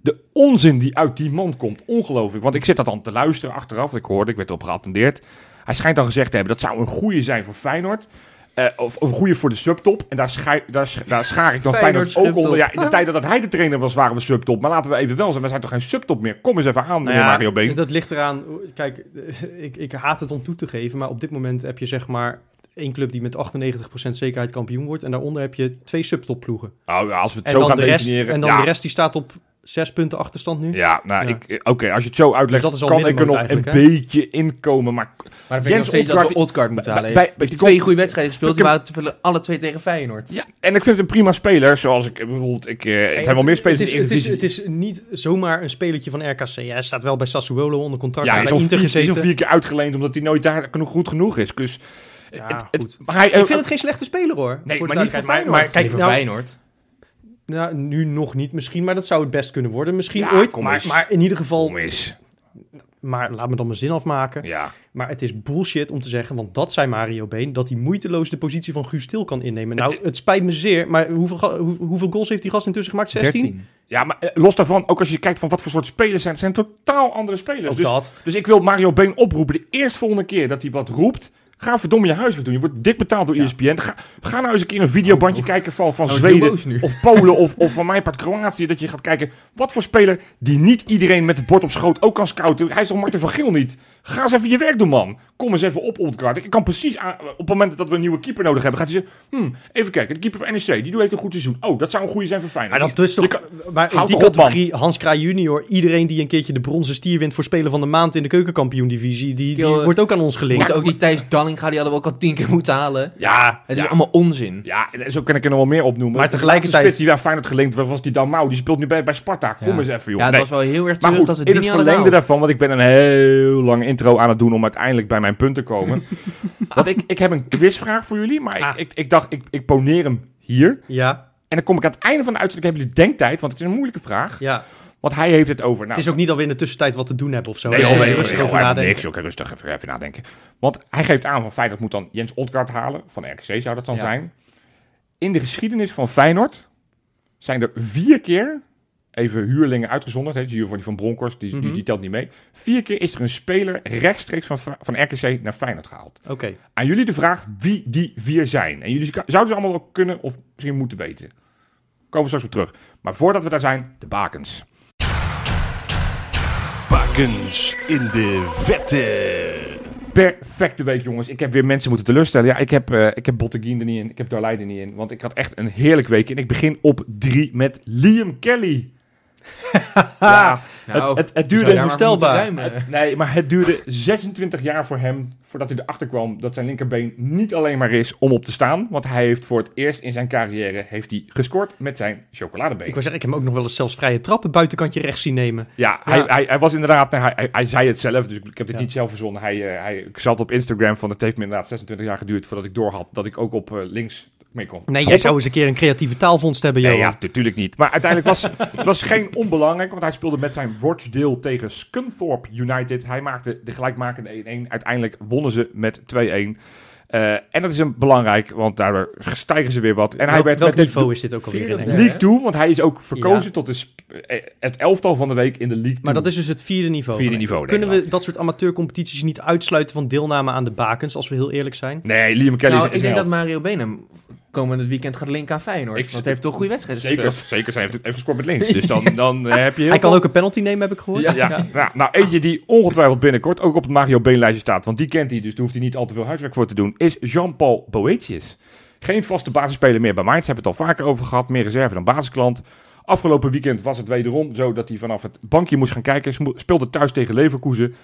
De onzin die uit die man komt, ongelooflijk. Want ik zit dat dan te luisteren achteraf. Ik hoorde, ik werd erop geattendeerd. Hij schijnt dan gezegd te hebben, dat zou een goede zijn voor Feyenoord. Eh, of, of een goede voor de subtop. En daar, schij, daar, sch- daar schaar ik dan Feyenoord Feyenoord, ook onder. Ja, in de tijd dat hij de trainer was, waren we subtop. Maar laten we even wel zijn, we zijn toch geen subtop meer. Kom eens even aan, meneer Mario Been. Nou dat ligt eraan. Kijk, ik, ik haat het om toe te geven, maar op dit moment heb je zeg maar één club die met 98% zekerheid kampioen wordt. En daaronder heb je twee subtopploegen. Nou, als we het En zo gaan de rest, definiëren. en dan ja, de rest die staat op zes punten achterstand nu. Ja, nou, Ja. oké, als je het zo uitlegt, Dus dat is al kan ik er nog een beetje inkomen. Maar Maar dan vind ik Jens nog steeds dat we Odgaard- moeten halen. bij- Bij, twee goede wedstrijden gespeeld, waren te- alle twee tegen Feyenoord. ja, en ik vind het een prima speler. Zoals ik bijvoorbeeld, ik, eh, het zijn wel meer spelers het in is, de het, is, het is niet zomaar een spelertje van RKC. Hij staat wel bij Sassuolo onder contract. Ja, hij is al vier, vier keer uitgeleend omdat hij nooit daar genoeg, goed genoeg is. Dus, Ja, het, het- goed. maar hij, Ik vind het geen slechte speler hoor. Nee, voor maar niet voor maar, kijk, voor nou, Feyenoord. nou, nu nog niet misschien, maar dat zou het best kunnen worden. Misschien Ja, ooit. kom Maar, maar in ieder geval, Kom eens. maar laat me dan mijn zin afmaken. Ja. Maar het is bullshit om te zeggen, want dat zei Mario Been, dat hij moeiteloos de positie van Guus Til kan innemen. Nou, Het- het spijt me zeer, maar hoeveel, hoe- hoeveel goals heeft die gast intussen gemaakt? 16? 13. ja, maar eh, los daarvan, ook als je kijkt van wat voor soort spelers zijn, het zijn totaal andere spelers. Ook Dus, dat. dus ik wil Mario Been oproepen, de eerstvolgende keer dat hij wat roept, ga verdomme je huiswerk doen. Je wordt dik betaald door Ja. ESPN. Ga, ga nou eens een keer een videobandje kijken van, van Oh, heel Zweden. Of Polen of, of van mijn part Kroatië. Dat je gaat kijken wat voor speler die niet iedereen met het bord op schoot ook kan scouten. Hij is toch Martin van Geel niet? Ga eens even je werk doen, man. Kom eens even op, Odgaard. Ik kan precies aan, op het moment dat we een nieuwe keeper nodig hebben, gaat hij zeggen: hmm, even kijken, de keeper van NEC, die doet heeft een goed seizoen. Oh, dat zou een goede zijn voor Feyenoord. Maar dat is toch, Je kan- maar in die categorie, Hans Kraai junior, iedereen die een keertje de bronzen stier wint voor Speler van de Maand in de keukenkampioen-divisie, die, die wordt ook aan ons gelinkt. Moet ook die Thijs Dallinga, die hadden we ook al tien keer moeten halen. ja, Het is ja. allemaal onzin. Ja, en zo kan ik er nog wel meer opnoemen. Maar tegelijkertijd- spits die bij Feyenoord gelinkt was, was die Dalmau. Die speelt nu bij, bij Sparta. Kom Ja. eens even, joh. Ja, het Nee. was wel heel erg Maar goed, dat we in die het niet hadden verlengde gehaald. daarvan, want ik ben een heel lange intro aan het doen om uiteindelijk bij mijn punt te komen. dat ik, ik heb een quizvraag voor jullie, maar Ah. ik, ik, ik dacht, ik, ik poneer hem hier. Ja, En dan kom ik aan het einde van de uitzending, hebben jullie denktijd, want het is een moeilijke vraag. ja. Want hij heeft het over... Nou, het is ook niet alweer in de tussentijd wat te doen hebben of zo. Nee, je nee, rustig over moet nadenken. niks, kan rustig even, even nadenken. Want hij geeft aan van Feyenoord moet dan Jens Odgaard halen. Van RKC zou dat dan Ja. zijn. In de geschiedenis van Feyenoord zijn er vier keer, even huurlingen uitgezonderd, hè, die van, die van Bronkhorst, die, die, Mhm. die telt niet mee. Vier keer is er een speler rechtstreeks van, van RKC naar Feyenoord gehaald. Oké, Aan jullie de vraag wie die vier zijn. En jullie zouden ze allemaal wel kunnen of misschien moeten weten. Komen we straks op terug. Maar voordat we daar zijn, de bakens. In de vette. Perfecte week, jongens. Ik heb weer mensen moeten teleurstellen. Ja, ik heb, eh ik heb Botteguin er niet in. Ik heb Darley er niet in. Want ik had echt een heerlijk week. En ik begin op drie met Liam Kelly. Ja, Nou, het, het, het duurde... onvoorstelbaar. het- nee, maar het duurde 26 jaar voor hem voordat hij erachter kwam dat zijn linkerbeen niet alleen maar is om op te staan. Want hij heeft voor het eerst in zijn carrière heeft hij gescoord met zijn chocoladebeen. Ik wou zeggen, ik heb hem ook nog wel eens zelfs vrije trappen buitenkantje rechts zien nemen. Ja, Ja. Hij, hij, hij was inderdaad, nou, hij, hij, zei het zelf, dus ik heb Ja. niet zelf verzonnen. Hij, eh, hij, ik zat op Instagram van het heeft me inderdaad 26 jaar geduurd voordat ik doorhad dat ik ook op eh, links mee kon. Nee, jij zou eens een keer een creatieve taalvondst hebben, Nee, Johan. ja, natuurlijk niet. Maar uiteindelijk was het was geen onbelangrijk, want hij speelde met zijn Rochdale tegen Scunthorpe United. Hij maakte de gelijkmakende 1-1. Uiteindelijk wonnen ze met 2-1. Eh, en dat is een belangrijk, want daardoor stijgen ze weer wat. En hij welk werd welk met niveau is dit ook alweer in Engeland? League 2, want hij is ook verkozen Ja. tot de eh, het elftal van de week in de League Maar 2. dat is dus het vierde niveau. Vierde niveau. Kunnen we dat soort amateurcompetities niet uitsluiten van deelname aan de bakens, als we heel eerlijk zijn? Nee, Liam Kelly Nou, is, ik denk dat. Mario Benen komende weekend gaat linken aan Feyenoord. Ik- want hij heeft toch goede wedstrijden Zeker, gespeeld. zeker. Zij heeft, heeft gescoord met links. Dus dan, dan eh, heb je Hij kan veel- ook een penalty nemen, heb ik gehoord. Ja. Ja, Nou, nou, eentje die ongetwijfeld binnenkort ook op het Mario Been-lijstje staat, want die kent hij, dus daar hoeft hij niet al te veel huiswerk voor te doen, is Jean-Paul Boetius. Geen vaste basisspeler meer bij Mainz, hebben we het al vaker over gehad, meer reserve dan basisklant. Afgelopen weekend was het wederom zo dat hij vanaf het bankje moest gaan kijken, speelde thuis tegen Leverkusen.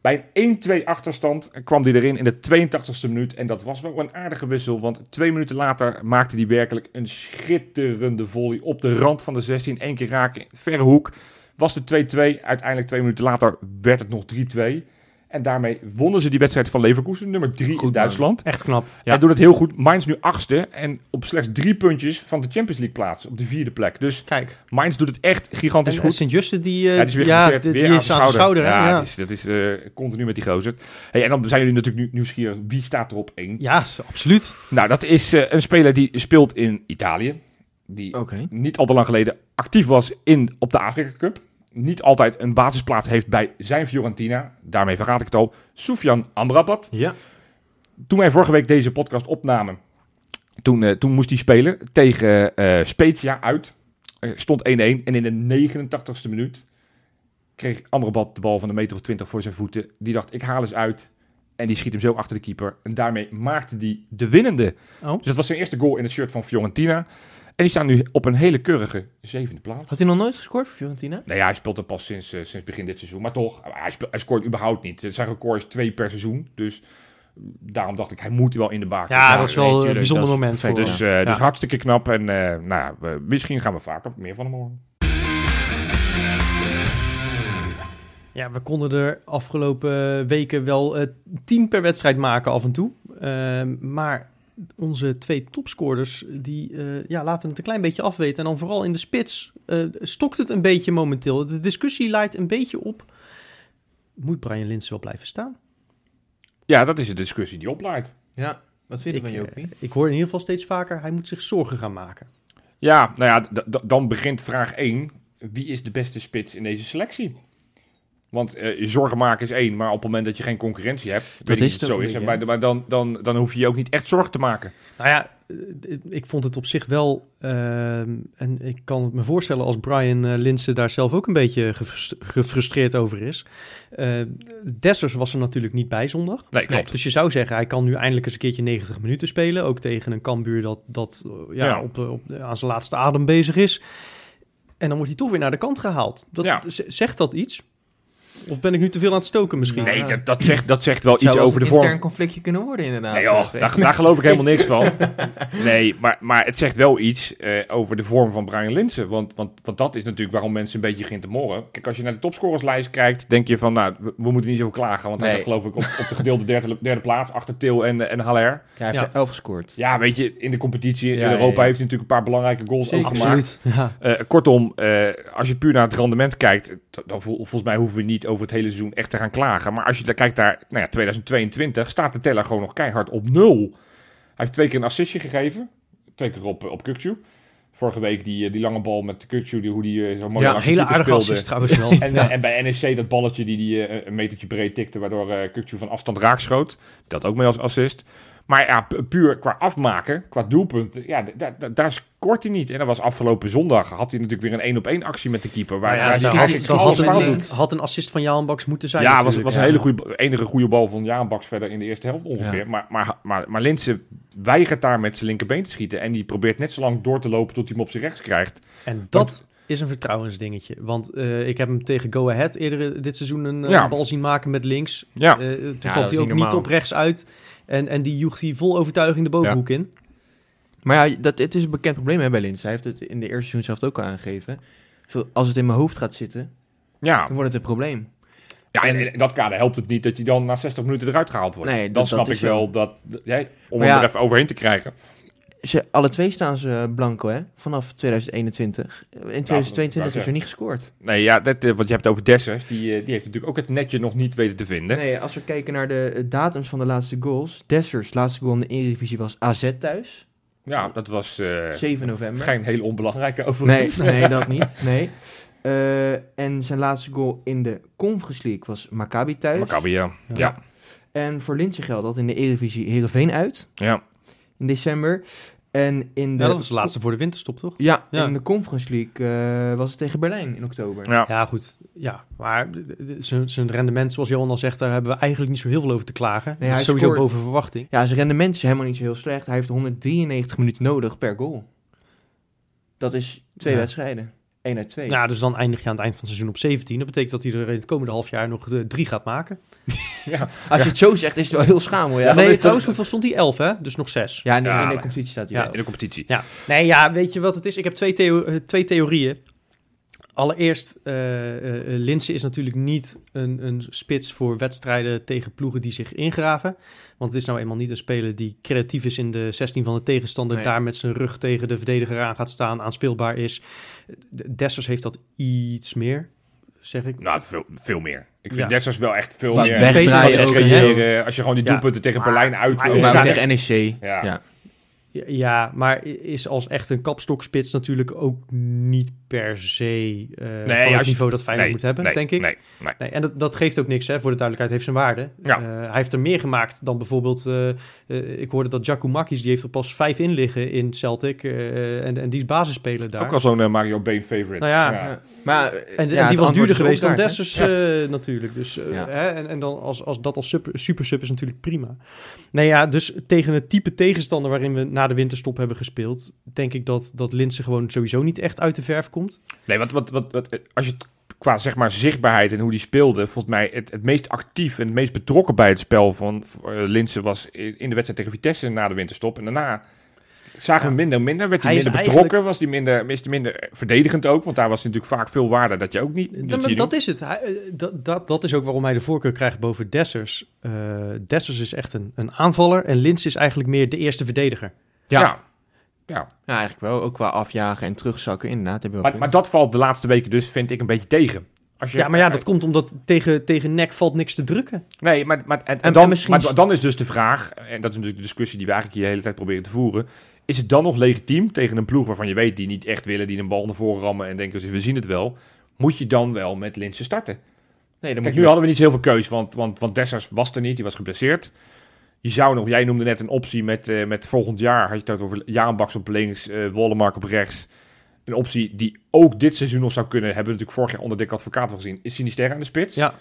Bij een 1-2 achterstand kwam hij erin in de 82e minuut. En dat was wel een aardige wissel. Want twee minuten later maakte hij werkelijk een schitterende volley op de rand van de 16. Eén keer raken, verre hoek. Was het 2-2. Uiteindelijk twee minuten later werd het nog 3-2. En daarmee wonnen ze die wedstrijd van Leverkusen, nummer 3 in man. Duitsland. Echt knap. Hij doet het heel goed. Mainz nu achtste en op slechts drie puntjes van de Champions League plaats. Op de vierde plek. Dus Kijk. Mainz doet het echt gigantisch En, goed. en Sint-Juste, die, eh, Ja, die is weer ja, die, weer die aan is de schouder. hè? Ja, Ja, dat is, dat is eh, continu met die gozer. Hey, en dan zijn jullie natuurlijk nu nieuwsgierig. Wie staat er op één? ja absoluut. Nou, dat is eh, een speler die speelt in Italië. Die niet al te lang geleden actief was in, op de Afrika Cup. Niet altijd een basisplaats heeft bij zijn Fiorentina. Daarmee verraad ik het al. Soufian Amrabat. Ja. Toen wij vorige week deze podcast opnamen, toen, eh, toen moest hij spelen tegen eh Spezia uit. Er stond 1-1 en in de 89ste minuut kreeg Amrabat de bal van een meter of 20 voor zijn voeten. Die dacht, ik haal eens uit. En die schiet hem zo achter de keeper. En daarmee maakte hij de winnende. Oh. Dus dat was zijn eerste goal in het shirt van Fiorentina. En die staan nu op een hele keurige zevende plaats. Had hij nog nooit gescoord voor Fiorentina? Nee, ja, hij speelt er pas sinds, eh, sinds begin dit seizoen. Maar toch, hij, speelt, hij scoort überhaupt niet. Zijn record is twee per seizoen. Dus daarom dacht ik, hij moet wel in de baak. Ja, dat is wel nee, een bijzonder dat moment voor. Dus, eh, dus Ja. hartstikke knap. En eh, nou ja, we- misschien gaan we vaker meer van hem horen. Ja, we konden er afgelopen weken wel eh, tien per wedstrijd maken af en toe. Ehm, maar onze twee topscorers, die eh, ja, laten het een klein beetje afweten. En dan vooral in de spits eh, stokt het een beetje momenteel. De discussie leidt een beetje op. Moet Brian Linsen wel blijven staan? Ja, dat is de discussie die oplaait. Ja. Wat vind je Ik, van eh, Jopie? ik hoor in ieder geval steeds vaker, hij moet zich zorgen gaan maken. Ja, nou ja, dan begint vraag 1. Wie is de beste spits in deze selectie? Want eh, je zorgen maken is één, maar op het moment dat je geen concurrentie hebt, weet ik is niet het zo is. Maar, dan, dan, dan hoef je je ook niet echt zorgen te maken. Nou ja, eh, ik vond het op zich wel. ehm, en ik kan het me voorstellen als Brian eh, Linsen daar zelf ook een beetje gefrust- gefrustreerd over is. Eh Dessers was er natuurlijk niet bij zondag. Nee, klopt. Dus je zou zeggen, hij kan nu eindelijk eens een keertje 90 minuten spelen. Ook tegen een Cambuur dat, dat ja, Ja. Op, op, aan zijn laatste adem bezig is. En dan wordt hij toch weer naar de kant gehaald. Dat, Ja. Zegt dat iets? Of ben ik nu te veel aan het stoken misschien? Nee, dat, dat, zegt, dat zegt wel Het iets over de vorm. intern conflictje kunnen worden inderdaad. Nee joh, Eh, daar, daar geloof ik helemaal niks van. Nee, maar, maar het zegt wel iets eh, over de vorm van Brian Linsen. Want, want, want dat is natuurlijk waarom mensen een beetje beginnen te morren. Kijk, als je naar de topscorerslijst kijkt, denk je van, nou, we, we moeten niet zo klagen. Want hij Nee. geloof ik op, op de gedeelde derde, derde plaats, achter Til en, en Haller. Ja, hij heeft Ja. er elf gescoord. Ja, weet je, in de competitie in Ja, Europa ja, ja. heeft hij natuurlijk een paar belangrijke goals Zeker. ook gemaakt. Absoluut. Ja. Eh, kortom, eh, als je puur naar het rendement kijkt, dan vol- volgens mij hoeven we niet over het hele seizoen echt te gaan klagen. Maar als je daar kijkt naar nou ja, 2022, staat de teller gewoon nog keihard op nul. Hij heeft twee keer een assistje gegeven, twee keer op, op Kukcu. Vorige week die, eh, die lange bal met Kukcu, die, hoe die eh, zo mooi Ja, de Hele aardige assist trouwens wel. En, eh, en bij NEC dat balletje die, die eh, een metertje breed tikte, waardoor eh Kukcu van afstand raakschoot. Dat ook mee als assist. Maar ja, pu- puur qua afmaken, qua doelpunten, ja, daar scoort hij niet. En dat was afgelopen zondag, had hij natuurlijk weer een één op één actie met de keeper. Waar, Maar ja, waar dat hij had, had een, doet. had een assist van Jaan Baks moeten zijn. Ja, het was, was een Ja. hele goede, enige goede bal van Jaan Baks verder in de eerste helft ongeveer. Ja. Maar, maar, maar, maar Linse weigert daar met zijn linkerbeen te schieten. En die probeert net zo lang door te lopen tot hij hem op zijn rechts krijgt. En dat is een vertrouwensdingetje. Want eh, ik heb hem tegen Go Ahead eerder dit seizoen een eh, Ja. bal zien maken met links. Ja, Eh, toen kwam is hij ook niet op rechts uit. En, en die joeg hij vol overtuiging de bovenhoek in. Maar ja, dat, het is een bekend probleem hè, bij Lins. Hij heeft het in de eerste seizoen zelf ook al aangegeven. Zo, als het in mijn hoofd gaat zitten, ja. dan wordt het een probleem. ja en, en in dat kader helpt het niet dat je dan na 60 minuten eruit gehaald wordt. Nee, dan dat- snap dat ik zo. wel dat, jij, om Maar hem ja- er even overheen te krijgen. Ze, alle twee staan ze blanco, hè? Vanaf 2021. In 2022 is er niet gescoord. Nee, ja, dat, eh, want je hebt het over Dessers. Die, eh, die heeft natuurlijk ook het netje nog niet weten te vinden. Nee, als we kijken naar de eh, datums van de laatste goals. Dessers laatste goal in de Eredivisie was AZ thuis. Ja, dat was eh, 7 november. geen hele onbelangrijke overigens. nee, dat niet. Nee. Eh, en zijn laatste goal in de Conference League was Maccabi thuis. Maccabi, ja. Ja. Ja, En voor Lintje geldt dat in de Eredivisie Heerenveen uit ja. in december. En in de, Ja, dat was de laatste voor de winterstop, toch? Ja, Ja. in de Conference League eh, was het tegen Berlijn in oktober. ja. Ja, goed. Ja, maar zijn zijn rendement, zoals Johan al zegt, daar hebben we eigenlijk niet zo heel veel over te klagen. Nee, dat hij is sowieso scoort. boven verwachting. Ja, zijn rendement is helemaal niet zo heel slecht. Hij heeft 193 minuten nodig per goal. Dat is twee Ja. wedstrijden. 1 uit 2. Ja, dus dan eindig je aan het eind van het seizoen op 17. Dat betekent dat hij er in het komende half jaar nog eh, drie gaat maken. Als je het zo zegt, is het wel heel schamel. Ja, Ja, nee, trouwens, hoeveel stond hij? 11, hè? Dus nog zes. Ja, nee, Ja, in de competitie staat hij Ja. In de competitie. Ja, nee, ja, weet je wat het is? Ik heb twee, theo- eh, twee theorieën. Allereerst, eh eh, Linse is natuurlijk niet een, een spits voor wedstrijden tegen ploegen die zich ingraven. Want het is nou eenmaal niet een speler die creatief is in de 16 van de tegenstander. Nee. Daar met zijn rug tegen de verdediger aan gaat staan, aanspeelbaar is. De- Dessers heeft dat iets meer, zeg ik. Nou, veel, veel meer. Ik vind Ja. Dessers wel echt veel meer. wegdraaien als, als je gewoon die Ja. doelpunten tegen Berlijn uit... maar Maar tegen NEC. Ja. Ja. Maar is als echt een kapstokspits natuurlijk ook niet per se eh, van het je- niveau dat Feyenoord nee, moet hebben, nee, denk ik. Nee, nee. Nee, en dat, dat geeft ook niks, hè, voor de duidelijkheid, heeft zijn waarde. Ja. Eh, hij heeft er meer gemaakt dan bijvoorbeeld... eh, ik hoorde dat Giacomakis, die heeft er pas vijf in liggen in Celtic. eh, en, en die is basisspeler daar. Ook al zo'n Mario Been favorite. Nou ja. Ja. Maar, en, ja, en het die was duurder geweest dan? Dessers eh, natuurlijk. Dus, Ja. hè, en, en dan als, als dat als super, super sub is natuurlijk prima. Nee ja, dus tegen het type tegenstander waarin we na de winterstop hebben gespeeld... denk ik dat, dat Linse gewoon sowieso niet echt uit de verf komt. Nee, wat, wat, wat, wat, als je het qua zeg maar, zichtbaarheid en hoe die speelde, volgens mij het, het meest actief en het meest betrokken bij het spel van uh, Linse was in, in de wedstrijd tegen Vitesse na de winterstop. En daarna zagen we Ja. minder minder, werd hij, minder eigenlijk- betrokken, was hij minder, is hij minder verdedigend ook, want daar was natuurlijk vaak veel waarde dat je ook niet... Dat, is het. Hij, eh, dat, dat, dat is ook waarom hij de voorkeur krijgt boven Dessers. Eh Dessers is echt een, een aanvaller en Lins is eigenlijk meer de eerste verdediger. Ja. Ja. ja. Ja, eigenlijk wel. Ook qua afjagen en terugzakken, inderdaad. Heb je wel Maar, maar dat valt de laatste weken dus, vind ik, een beetje tegen. Als je, Ja, maar ja, dat komt omdat tegen, tegen nek valt niks te drukken. Nee, maar, maar, en, dan, en misschien- maar dan is dus de vraag, en dat is natuurlijk de discussie die we eigenlijk hier de hele tijd proberen te voeren. Is het dan nog legitiem tegen een ploeg waarvan je weet die niet echt willen, die een bal naar voren rammen en denken, we zien het wel. Moet je dan wel met Linse starten? nee, dan moet Kijk, je nu hadden we niet zo heel veel keus, want, want, want Dessers was er niet, die was geblesseerd. Je zou nog, jij noemde net een optie met, eh, met volgend jaar, had je het over Jaanbaks op links, eh Wollemark op rechts. Een optie die ook dit seizoen nog zou kunnen, hebben we natuurlijk vorig jaar onder Dick Advocaat gezien, is Sinister aan de spits. Ja.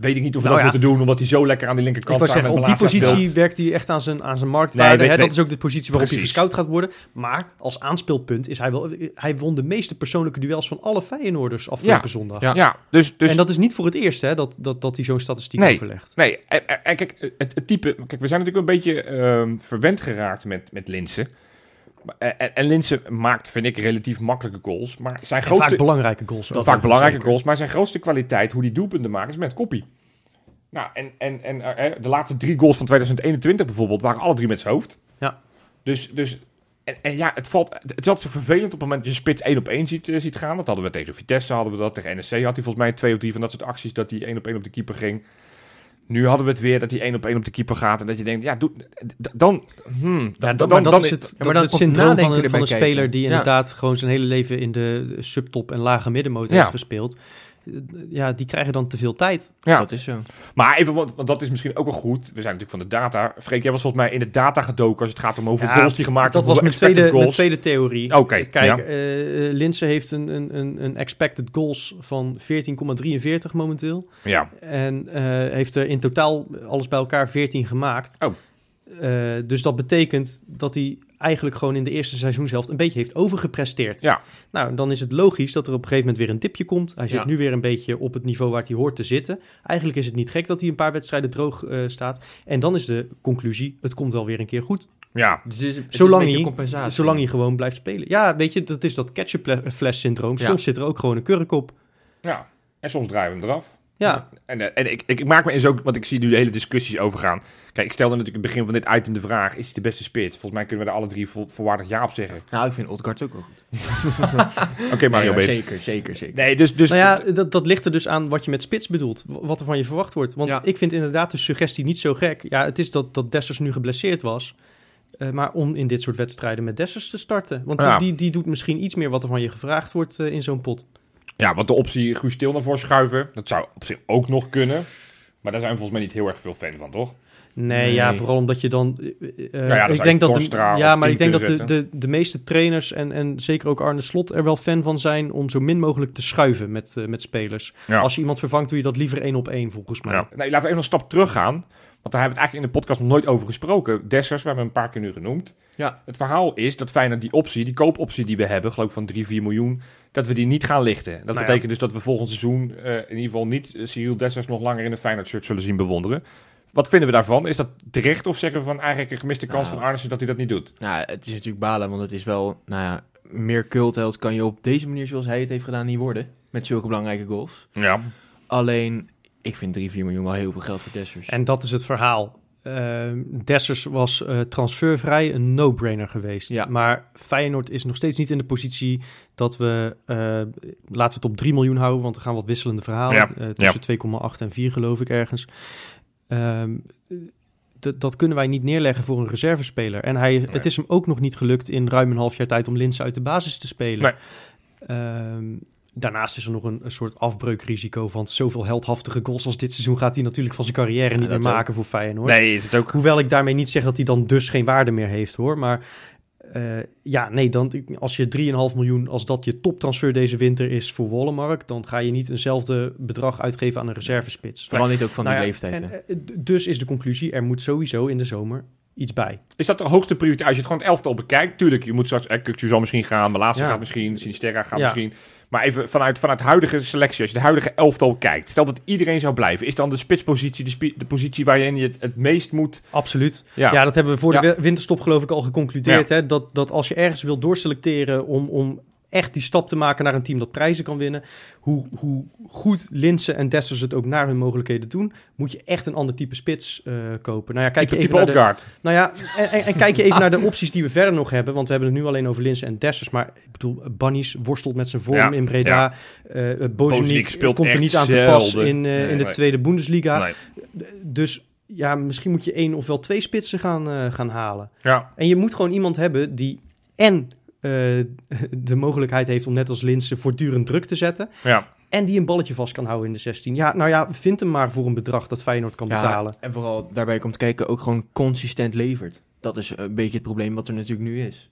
Weet ik niet of we Nou dat ja. moeten doen, omdat hij zo lekker aan die Ik linkerkant staat zeggen, op die positie werkt hij echt aan zijn, aan zijn marktwaarde. Nee, weet- hè? Dat is ook de positie waarop hij gescout gaat worden. Maar als aanspeelpunt is hij wel... Hij won de meeste persoonlijke duels van alle Feyenoorders afgelopen Ja. zondag. Ja. Ja, dus, dus en dat is niet voor het eerst hè, dat, dat, dat hij zo'n statistiek Nee. overlegt. Nee, en, en- en kijk, het, het type... Kijk, we zijn natuurlijk een beetje ehm, verwend geraakt met, met Linsen. Maar- En, en Linsen maakt, vind ik, relatief makkelijke goals. Maar zijn En grootste, vaak belangrijke goals. vaak belangrijke Zeker. goals. Maar zijn grootste kwaliteit, hoe die doelpunten maken, is met koppie. Nou, en, en, en eh, de laatste drie goals van 2021 bijvoorbeeld, waren alle drie met zijn hoofd. Ja. Dus, dus en, en ja, het, valt, het altijd zo vervelend op het moment dat je spits één op één ziet, eh, ziet gaan. Dat hadden we tegen Vitesse, hadden we dat. Tegen NEC had hij volgens mij twee of drie van dat soort acties dat hij één op één op de keeper ging. Nu hadden we het weer dat hij één op één op de keeper gaat. En dat je denkt, ja, doe, dan... Hmm, Ja, dan, dan, dan is het, maar dat is het syndroom van een, van erbij een speler die Ja. inderdaad gewoon zijn hele leven in de subtop en lage middenmoot heeft gespeeld. Eh, Ja, die krijgen dan te veel tijd. Ja. Dat is zo. Maar even, want, want dat is misschien ook wel goed. We zijn natuurlijk van de data. Freek, jij was volgens mij in de data gedoken als het gaat om hoeveel Ja, goals die gemaakt Dat hebben, was mijn tweede, expected mijn tweede theorie. Oké, Kijk, ja. eh Linse heeft een, een, een, een expected goals van 14,43 momenteel. Ja, En eh, heeft er in totaal alles bij elkaar 14 gemaakt. Oh. Eh, dus dat betekent dat hij eigenlijk gewoon in de eerste seizoenshelft een beetje heeft overgepresteerd. Ja. Nou, dan is het logisch dat er op een gegeven moment weer een dipje komt. Hij zit Ja. nu weer een beetje op het niveau waar hij hoort te zitten. Eigenlijk is het niet gek dat hij een paar wedstrijden droog eh, staat. En dan is de conclusie, het komt wel weer een keer goed. Ja, Dus het is, het is Zolang hij-. Zolang hij gewoon blijft spelen. Ja, weet je, dat is dat ketchupfles syndroom. Ja. Soms zit er ook gewoon een kurk op. ja. En soms draaien we hem eraf. Ja, En, eh, en ik, ik, ik maak me eens ook, want ik zie nu de hele discussies overgaan. Kijk, ik stelde natuurlijk in het begin van dit item de vraag: is hij de beste spits? Volgens mij kunnen we er alle drie vo voorwaardig ja op zeggen. Nou, ik vind Odgaard ook wel goed. Oké, Mario, Nee, ben maar zeker, zeker, zeker. Nee, dus. dus nou ja, dat, dat ligt er dus aan wat je met spits bedoelt. Wat er van je verwacht wordt. Want Ja. ik vind inderdaad de suggestie niet zo gek. Ja, het is dat, dat Dessers nu geblesseerd was. eh, maar om in dit soort wedstrijden met Dessers te starten. Want Ja. die, die doet misschien iets meer wat er van je gevraagd wordt eh, in zo'n pot. Ja, want de optie Guus Stil naar voren schuiven, dat zou op zich ook nog kunnen. Maar daar zijn we volgens mij niet heel erg veel fan van, toch? Nee, Nee. ja, vooral omdat je dan. Nou ja, ik denk dat de, ja, maar ik denk dat de, de, de meeste trainers en, en zeker ook Arne Slot er wel fan van zijn om zo min mogelijk te schuiven met, eh, met spelers. Ja. Als je iemand vervangt, doe je dat liever één op één, volgens mij. Ja. Nee, laten we even een stap terug gaan. Want daar hebben we het eigenlijk in de podcast nog nooit over gesproken. Dessers, we hebben hem een paar keer nu genoemd. Ja. Het verhaal is dat Feyenoord die optie, die koopoptie die we hebben, geloof ik van 3, 4 miljoen, dat we die niet gaan lichten. Dat Nou ja. betekent dus dat we volgend seizoen eh, in ieder geval niet Cyril Dessers nog langer in een Feyenoord shirt zullen zien bewonderen. Wat vinden we daarvan? Is dat terecht of zeggen we van eigenlijk een gemiste kans Nou. van Arnissen dat hij dat niet doet? Nou, het is natuurlijk balen, want het is wel, nou ja, meer cultheld kan je op deze manier zoals hij het heeft gedaan niet worden. Met zulke belangrijke goals. Ja. Alleen, ik vind 3, 4 miljoen wel heel veel geld voor Dessers. En dat is het verhaal. Ehm, Dessers was eh, transfervrij een no-brainer geweest. Ja. Maar Feyenoord is nog steeds niet in de positie dat we... eh, laten we het op 3 miljoen houden, want er gaan wat wisselende verhalen. Ja, tussen 2,8 en 4 geloof ik ergens. Ehm, dat kunnen wij niet neerleggen voor een reservespeler. En hij, het is hem ook nog niet gelukt in ruim een half jaar tijd om Linse uit de basis te spelen. Ehm, daarnaast is er nog een, een soort afbreukrisico van zoveel heldhaftige goals als dit seizoen gaat hij natuurlijk van zijn carrière niet meer ook. maken voor Feyenoord. Nee, is het ook. Hoewel ik daarmee niet zeg dat hij dan dus geen waarde meer heeft hoor. Maar eh, ja, nee, dan, als je 3,5 miljoen, als dat je toptransfer deze winter is voor Wollemark, dan ga je niet eenzelfde bedrag uitgeven aan een reservespits. Vooral niet ook van Nou die ja, leeftijd. en, eh, dus is de conclusie, er moet sowieso in de zomer iets bij. Is dat de hoogste prioriteit? Als je het gewoon het elftal bekijkt, tuurlijk, je moet straks, eh, Kukcu zal misschien gaan, Malaatse Ja. gaat misschien, Sinisterra gaat Ja. misschien. Maar even vanuit, vanuit huidige selectie, als je de huidige elftal kijkt, stel dat iedereen zou blijven, is dan de spitspositie de, spi- de positie waarin je het, het meest moet... Absoluut. Ja, Ja, dat hebben we voor de wi- winterstop geloof ik al geconcludeerd. Hè? Dat, dat als je ergens wil doorselecteren om, om echt die stap te maken naar een team dat prijzen kan winnen. Hoe, hoe goed Linse en Dessers het ook naar hun mogelijkheden doen, moet je echt een ander type spits eh, kopen. Nou ja, kijk type, je even naar de, nou ja, en, en, en kijk je even naar de opties die we verder nog hebben. Want we hebben het nu alleen over Linse en Dessers. Maar ik bedoel, Bannies worstelt met zijn vorm Ja, in Breda. Bozeniek Bozeniek speelt komt er niet aan te pas in, Nee, in de nee. tweede Bundesliga. Nee. Dus ja, misschien moet je één of wel twee spitsen gaan, gaan halen. Ja, En je moet gewoon iemand hebben die en de mogelijkheid heeft om net als Linse voortdurend druk te zetten. ja. En die een balletje vast kan houden in de 16. Ja, nou ja, vind hem maar voor een bedrag dat Feyenoord kan betalen. en vooral daarbij komt kijken ook gewoon consistent levert. Dat is een beetje het probleem wat er natuurlijk nu is.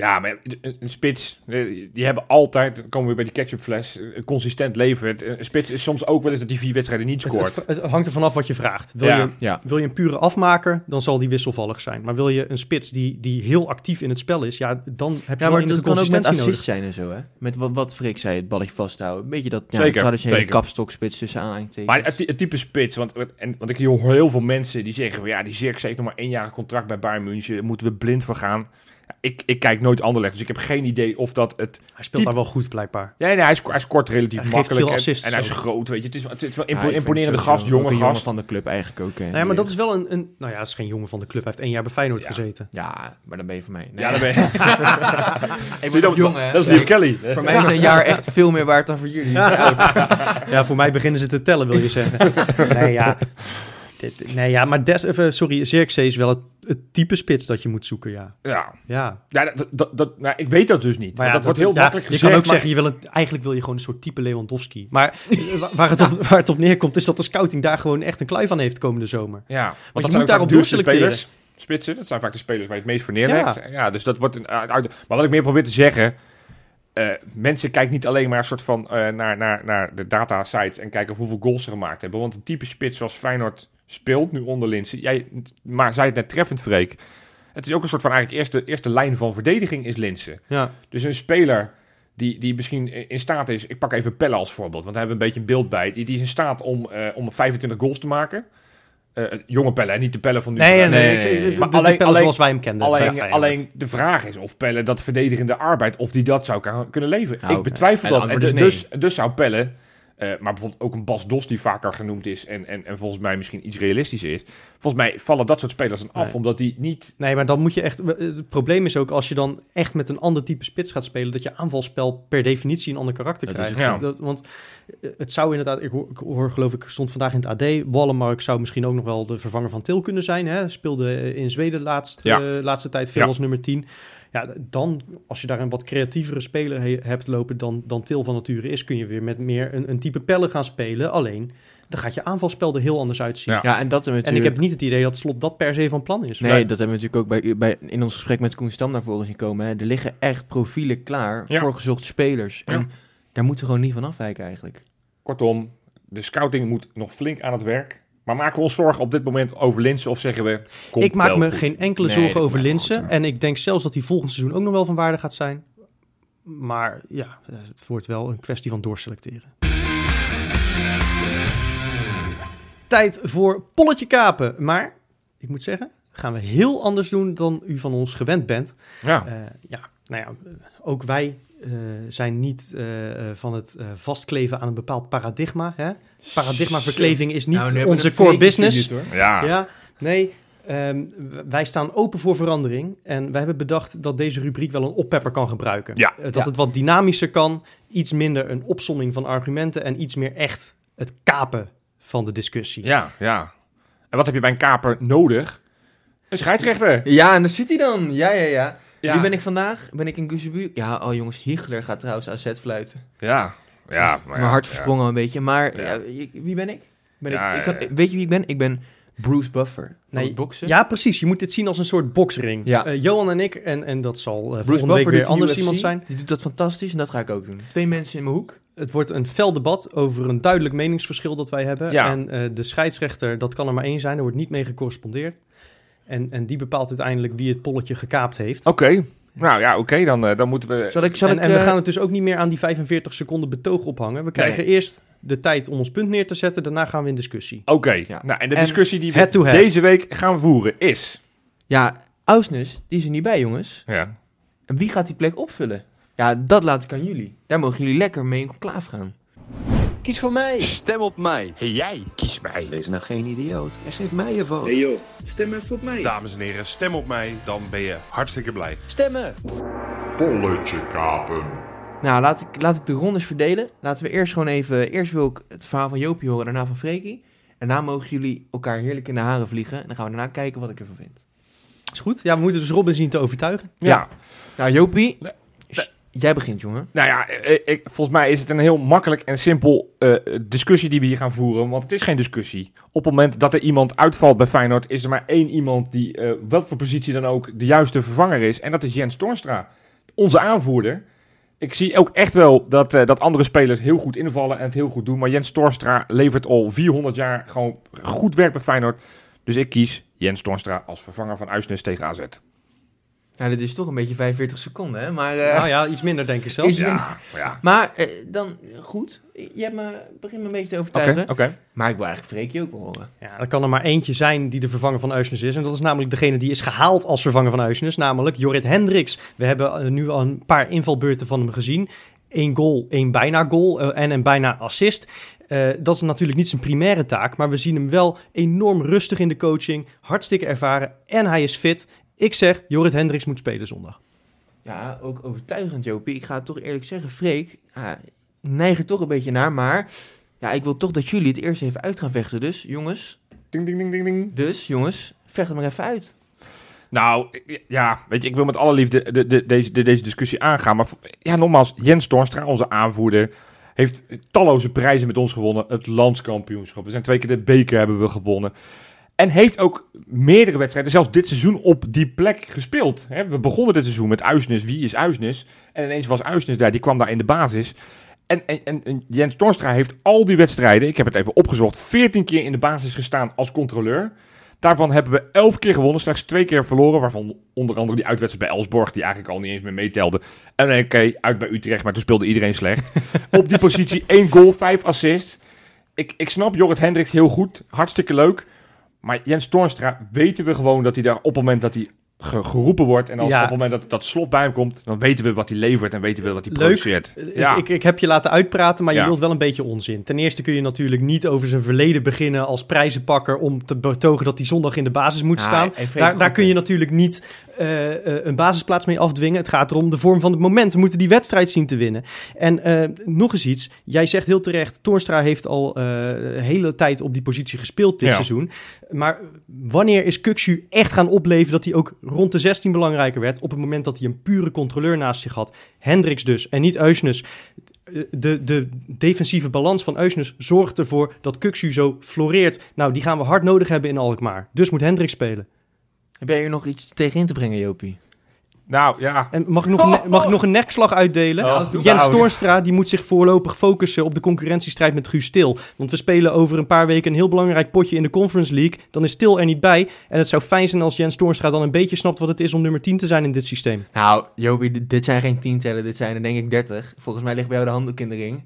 Ja, maar een, een spits, eh, die hebben altijd, dan komen we bij die ketchupfles, eh, consistent levert. Een spits is soms ook wel eens dat die vier wedstrijden niet scoort. het, het hangt er vanaf wat je vraagt. Wil, Ja. je, Ja, wil je een pure afmaker, dan zal die wisselvallig zijn. Maar wil je een spits die, die heel actief in het spel is, ja, dan heb je ja wel maar enige dat kan ook met consistentie assist nodig. zijn en zo, hè. Met wat, wat Frik zei, het balletje vasthouden. Een beetje dat ja, Zeker, traditionele zeker. kapstokspits tussen aanhalingstekens. Maar het, het type spits, want, en, want ik hoor heel veel mensen die zeggen, van, ja, die Zirkzee heeft nog maar één jaar contract bij Bayern München, daar moeten we blind voor gaan. Ik, ik kijk nooit Anderlecht, dus ik heb geen idee of dat het... Hij speelt daar wel goed, blijkbaar. Ja, nee, hij, sco- hij scoort relatief Hij makkelijk veel en- assists en, hij is ook. groot, weet je. Het is, het is wel impo- imponerende gast, jonge ook een jongen gast. van de club eigenlijk ook. hè. Nou ja, maar dat is wel een, een... Nou ja, het is geen jongen van de club. Hij heeft één jaar bij Feyenoord Ja. gezeten. Ja, maar dan ben je voor mij. Nee. Ja, dan ben je... ik ben nog jong, hè. Dat is Liam Kelly. Voor mij is een jaar echt veel meer waard dan voor jullie. Ja, voor mij beginnen ze te tellen, wil je zeggen. nee, ja. Dit- nee, ja, maar Des, even, sorry, Zirkzee is wel het, het type spits dat je moet zoeken, ja. Ja, Ja, ja dat, dat, dat, nou, ik weet dat dus niet. maar ja, want dat, wordt heel ja, makkelijk Je gezegd. kan ook maar- zeggen, je wil een, eigenlijk wil je gewoon een soort type Lewandowski. Maar eh, wa- waar het, op, waar het op neerkomt, is dat de scouting daar gewoon echt een klui van heeft komende zomer. Ja, want, je dat moet daarop doorselecteren. Spitsen, dat zijn vaak de spelers waar je het meest voor neerlegt. Ja, dus dat wordt een uit- Maar wat ik meer probeer te zeggen... eh, mensen kijken niet alleen maar een soort van eh, naar, naar, naar de data sites en kijken hoeveel goals ze gemaakt hebben. Want een type spits zoals Feyenoord speelt nu onder Linsen. Jij, maar zei het net treffend, Freek. Het is ook een soort van eigenlijk eerste, eerste lijn van verdediging is Linsen. Ja. Dus een speler die, die misschien in staat is... Ik pak even Pelle als voorbeeld, want daar hebben we een beetje een beeld bij. Die, die is in staat om, eh, om 25 goals te maken. Eh, jonge Pelle, hè, niet de Pelle van nu. Nee, nee, nee. Nee, ik- nee, nee. de- Maar alleen- de pellen alleen- zoals wij hem kenden. Alleen, alleen de vraag is of Pelle dat verdedigende arbeid, of die dat zou kunnen leveren. Nou, ik betwijfel dat. En is dus, dus zou Pelle, eh, maar bijvoorbeeld ook een Bas Dos die vaker genoemd is en, en, en volgens mij misschien iets realistischer is. Volgens mij vallen dat soort spelers dan af, Nee. omdat die niet... Nee, maar dan moet je echt. Het probleem is ook als je dan echt met een ander type spits gaat spelen, dat je aanvalspel per definitie een ander karakter Dat krijgt. het, ja. Dat- want eh, het zou inderdaad, ik hoor, ik hoor geloof ik, stond vandaag in het AD. Wallenmark zou misschien ook nog wel de vervanger van Til kunnen zijn. Hè? Speelde eh, in Zweden laatst, Ja. eh, laatste tijd veel Ja. als nummer 10. Ja, dan, als je daar een wat creatievere speler he- hebt lopen dan, dan Til van nature is, kun je weer met meer een, een type pellen gaan spelen. Alleen, dan gaat je aanvalspel er heel anders uitzien. Ja. Ja, en dat we En ik natuurlijk... heb niet het idee dat Slot dat per se van plan is. Nee, dat hebben we natuurlijk ook bij, bij, in ons gesprek met Koen Stam naar voren zien komen. Hè. Er liggen echt profielen klaar Ja. voor gezochte spelers. Ja. En daar moeten we gewoon niet van afwijken eigenlijk. Kortom, de scouting moet nog flink aan het werk. Maar maken we ons zorgen op dit moment over Linsen of zeggen we... Komt ik maak wel me goed? geen enkele Nee, zorgen over Linsen. En ik denk zelfs dat hij volgend seizoen ook nog wel van waarde gaat zijn. Maar ja, het wordt wel een kwestie van doorselecteren. Tijd voor polletje kapen. Maar ik moet zeggen, gaan we heel anders doen dan u van ons gewend bent. Ja, Eh, ja, nou ja, ook wij eh, zijn niet eh, eh, van het eh, vastkleven aan een bepaald paradigma. Hè? Paradigmaverkleving is niet Nou, onze core business. ja. Ja, nee. ehm, wij staan open voor verandering. En wij hebben bedacht dat deze rubriek wel een oppepper kan gebruiken. Ja. Dat Ja. het wat dynamischer kan. Iets minder een opsomming van argumenten. En iets meer echt het kapen van de discussie. ja, ja. En wat heb je bij een kaper nodig? Een scheidsrechter. Ja, en daar zit hij dan. Ja, ja, ja. Ja. Wie ben ik vandaag? Ben ik in Guzebu? Ja, oh jongens, Hiegler gaat trouwens AZ fluiten. Ja, ja. maar Mijn ja, hart ja. versprongen een beetje. Maar Ja. ja, ik- wie ben ik? Ben Ja, ik, ik ja, kan- ja. Weet je wie ik ben? Ik ben Bruce Buffer van Nee, het boksen. Ja, precies. Je moet dit zien als een soort boksring. Ja. Eh, Johan en ik, en, en dat zal eh, Bruce volgende Buffer week weer anders UFC. iemand zijn. Die doet dat fantastisch en dat ga ik ook doen. Twee mensen in mijn hoek. Het wordt een fel debat over een duidelijk meningsverschil dat wij hebben. Ja. En eh, de scheidsrechter, dat kan er maar één zijn. Er wordt niet mee gecorrespondeerd. En, en die bepaalt uiteindelijk wie het polletje gekaapt heeft. Oké. Nou ja, oké. dan, eh, dan moeten we... Zal ik, zal en ik, en we eh, gaan het dus ook niet meer aan die 45 seconden betoog ophangen. We krijgen eerst de tijd om ons punt neer te zetten. Daarna gaan we in discussie. Oké. Ja. Nou, en de En discussie die we head to head. deze week gaan voeren is... Ja, Ausnes, die is er niet bij, jongens. Ja. En wie gaat die plek opvullen? Ja, dat laat ik aan jullie. Daar mogen jullie lekker mee in conclave gaan. Kies voor mij. Stem op mij. Hey, jij, kies mij. Wees nou geen idioot en geef mij je vote. Hey joh, stem even op mij. Dames en heren, stem op mij, dan ben je hartstikke blij. Stemmen. Polletje kapen. Nou, laat ik, laat ik de rondes verdelen. Laten we eerst gewoon even... Eerst wil ik het verhaal van Jopie horen, daarna van Freekie. Daarna mogen jullie elkaar heerlijk in de haren vliegen. En dan gaan we daarna kijken wat ik ervan vind. Is goed? Ja, we moeten dus Robin zien te overtuigen. Ja. Nou, Jopie, jij begint, jongen. Nou ja, eh, ik, volgens mij is het een heel makkelijk en simpel eh, discussie die we hier gaan voeren. Want het is geen discussie. Op het moment dat er iemand uitvalt bij Feyenoord, is er maar één iemand die, eh wat voor positie dan ook, de juiste vervanger is. En dat is Jens Toornstra, onze aanvoerder. Ik zie ook echt wel dat, eh, dat andere spelers heel goed invallen en het heel goed doen. Maar Jens Toornstra levert al 400 jaar gewoon goed werk bij Feyenoord. Dus ik kies Jens Toornstra als vervanger van Uisnes tegen AZ. Nou, dit is toch een beetje 45 seconden, hè? Maar, eh, Nou ja, iets minder denk ik zelfs. Ja, ja. maar eh, dan, goed. Je hebt me, begint me een beetje te Oké, overtuigen. oké. Maar ik wil eigenlijk Freekie ook wel horen. Ja, er kan er maar eentje zijn die de vervanger van Uisnes is. En dat is namelijk degene die is gehaald als vervanger van Uisnes. Namelijk Jorrit Hendricks. We hebben eh, nu al een paar invalbeurten van hem gezien. Eén goal, één bijna goal en een bijna assist. Eh, dat is natuurlijk niet zijn primaire taak. Maar we zien hem wel enorm rustig in de coaching. Hartstikke ervaren. En hij is fit. Ik zeg, Jorrit Hendricks moet spelen zondag. Ja, ook overtuigend, Jopie. Ik ga het toch eerlijk zeggen, Freek, ja, neig er toch een beetje naar. Maar ja, ik wil toch dat jullie het eerst even uit gaan vechten. Dus, jongens, Ding, ding, ding, ding, ding. dus, jongens, vecht het maar even uit. Nou, ja, weet je, ik wil met alle liefde de, de, deze, de, deze discussie aangaan. Maar ja, nogmaals, Jens Toornstra, onze aanvoerder, heeft talloze prijzen met ons gewonnen. Het landskampioenschap. We zijn twee keer de beker hebben we gewonnen. En heeft ook meerdere wedstrijden, zelfs dit seizoen, op die plek gespeeld. Hè, we begonnen dit seizoen met Uisnes. Wie is Uisnes? En ineens was Uisnes daar, die kwam daar in de basis. En, en, en, en Jens Torstra heeft al die wedstrijden, ik heb het even opgezocht, 14 keer in de basis gestaan als controleur. Daarvan hebben we 11 keer gewonnen, slechts twee keer verloren. Waarvan onder andere die uitwedstrijd bij Elsborg, die eigenlijk al niet eens meer meetelde. En oké, uit bij Utrecht, maar toen speelde iedereen slecht. Op die positie 1 goal, 5 assists. Ik, ik snap Jorrit Hendricks heel goed, hartstikke leuk. Maar Jens Toornstra weten we gewoon dat hij daar op het moment dat hij ge- geroepen wordt. En als Ja. op het moment dat dat slot bij hem komt, dan weten we wat hij levert en weten we wat hij produceert. Ik, Ja. ik, ik heb je laten uitpraten, maar je Ja. wilt wel een beetje onzin. Ten eerste kun je natuurlijk niet over zijn verleden beginnen als prijzenpakker om te betogen dat hij zondag in de basis moet Ja, staan. Daar, daar kun je natuurlijk niet eh, eh, een basisplaats mee afdwingen. Het gaat erom de vorm van het moment. We moeten die wedstrijd zien te winnen. En eh, nog eens iets. Jij zegt heel terecht, Toornstra heeft al eh, een hele tijd op die positie gespeeld dit Ja. seizoen. Maar wanneer is Kukshu echt gaan opleven dat hij ook rond de 16 belangrijker werd? Op het moment dat hij een pure controleur naast zich had. Hendricks dus en niet Eusnes. De, de defensieve balans van Eusnes zorgt ervoor dat Kukshu zo floreert. Nou, die gaan we hard nodig hebben in Alkmaar. Dus moet Hendricks spelen. Heb jij nog iets tegen in te brengen, Jopie? Nou ja, En mag ik nog een, mag ik nog een nekslag uitdelen? Oh, Jens nou. Toornstra die moet zich voorlopig focussen op de concurrentiestrijd met Guus Stil. Want we spelen over een paar weken een heel belangrijk potje in de Conference League. Dan is Stil er niet bij. En het zou fijn zijn als Jens Toornstra dan een beetje snapt wat het is om nummer 10 te zijn in dit systeem. Nou, Jopie, dit- zijn geen tientallen, dit zijn er denk ik 30. Volgens mij ligt bij jou de handdoek in de ring.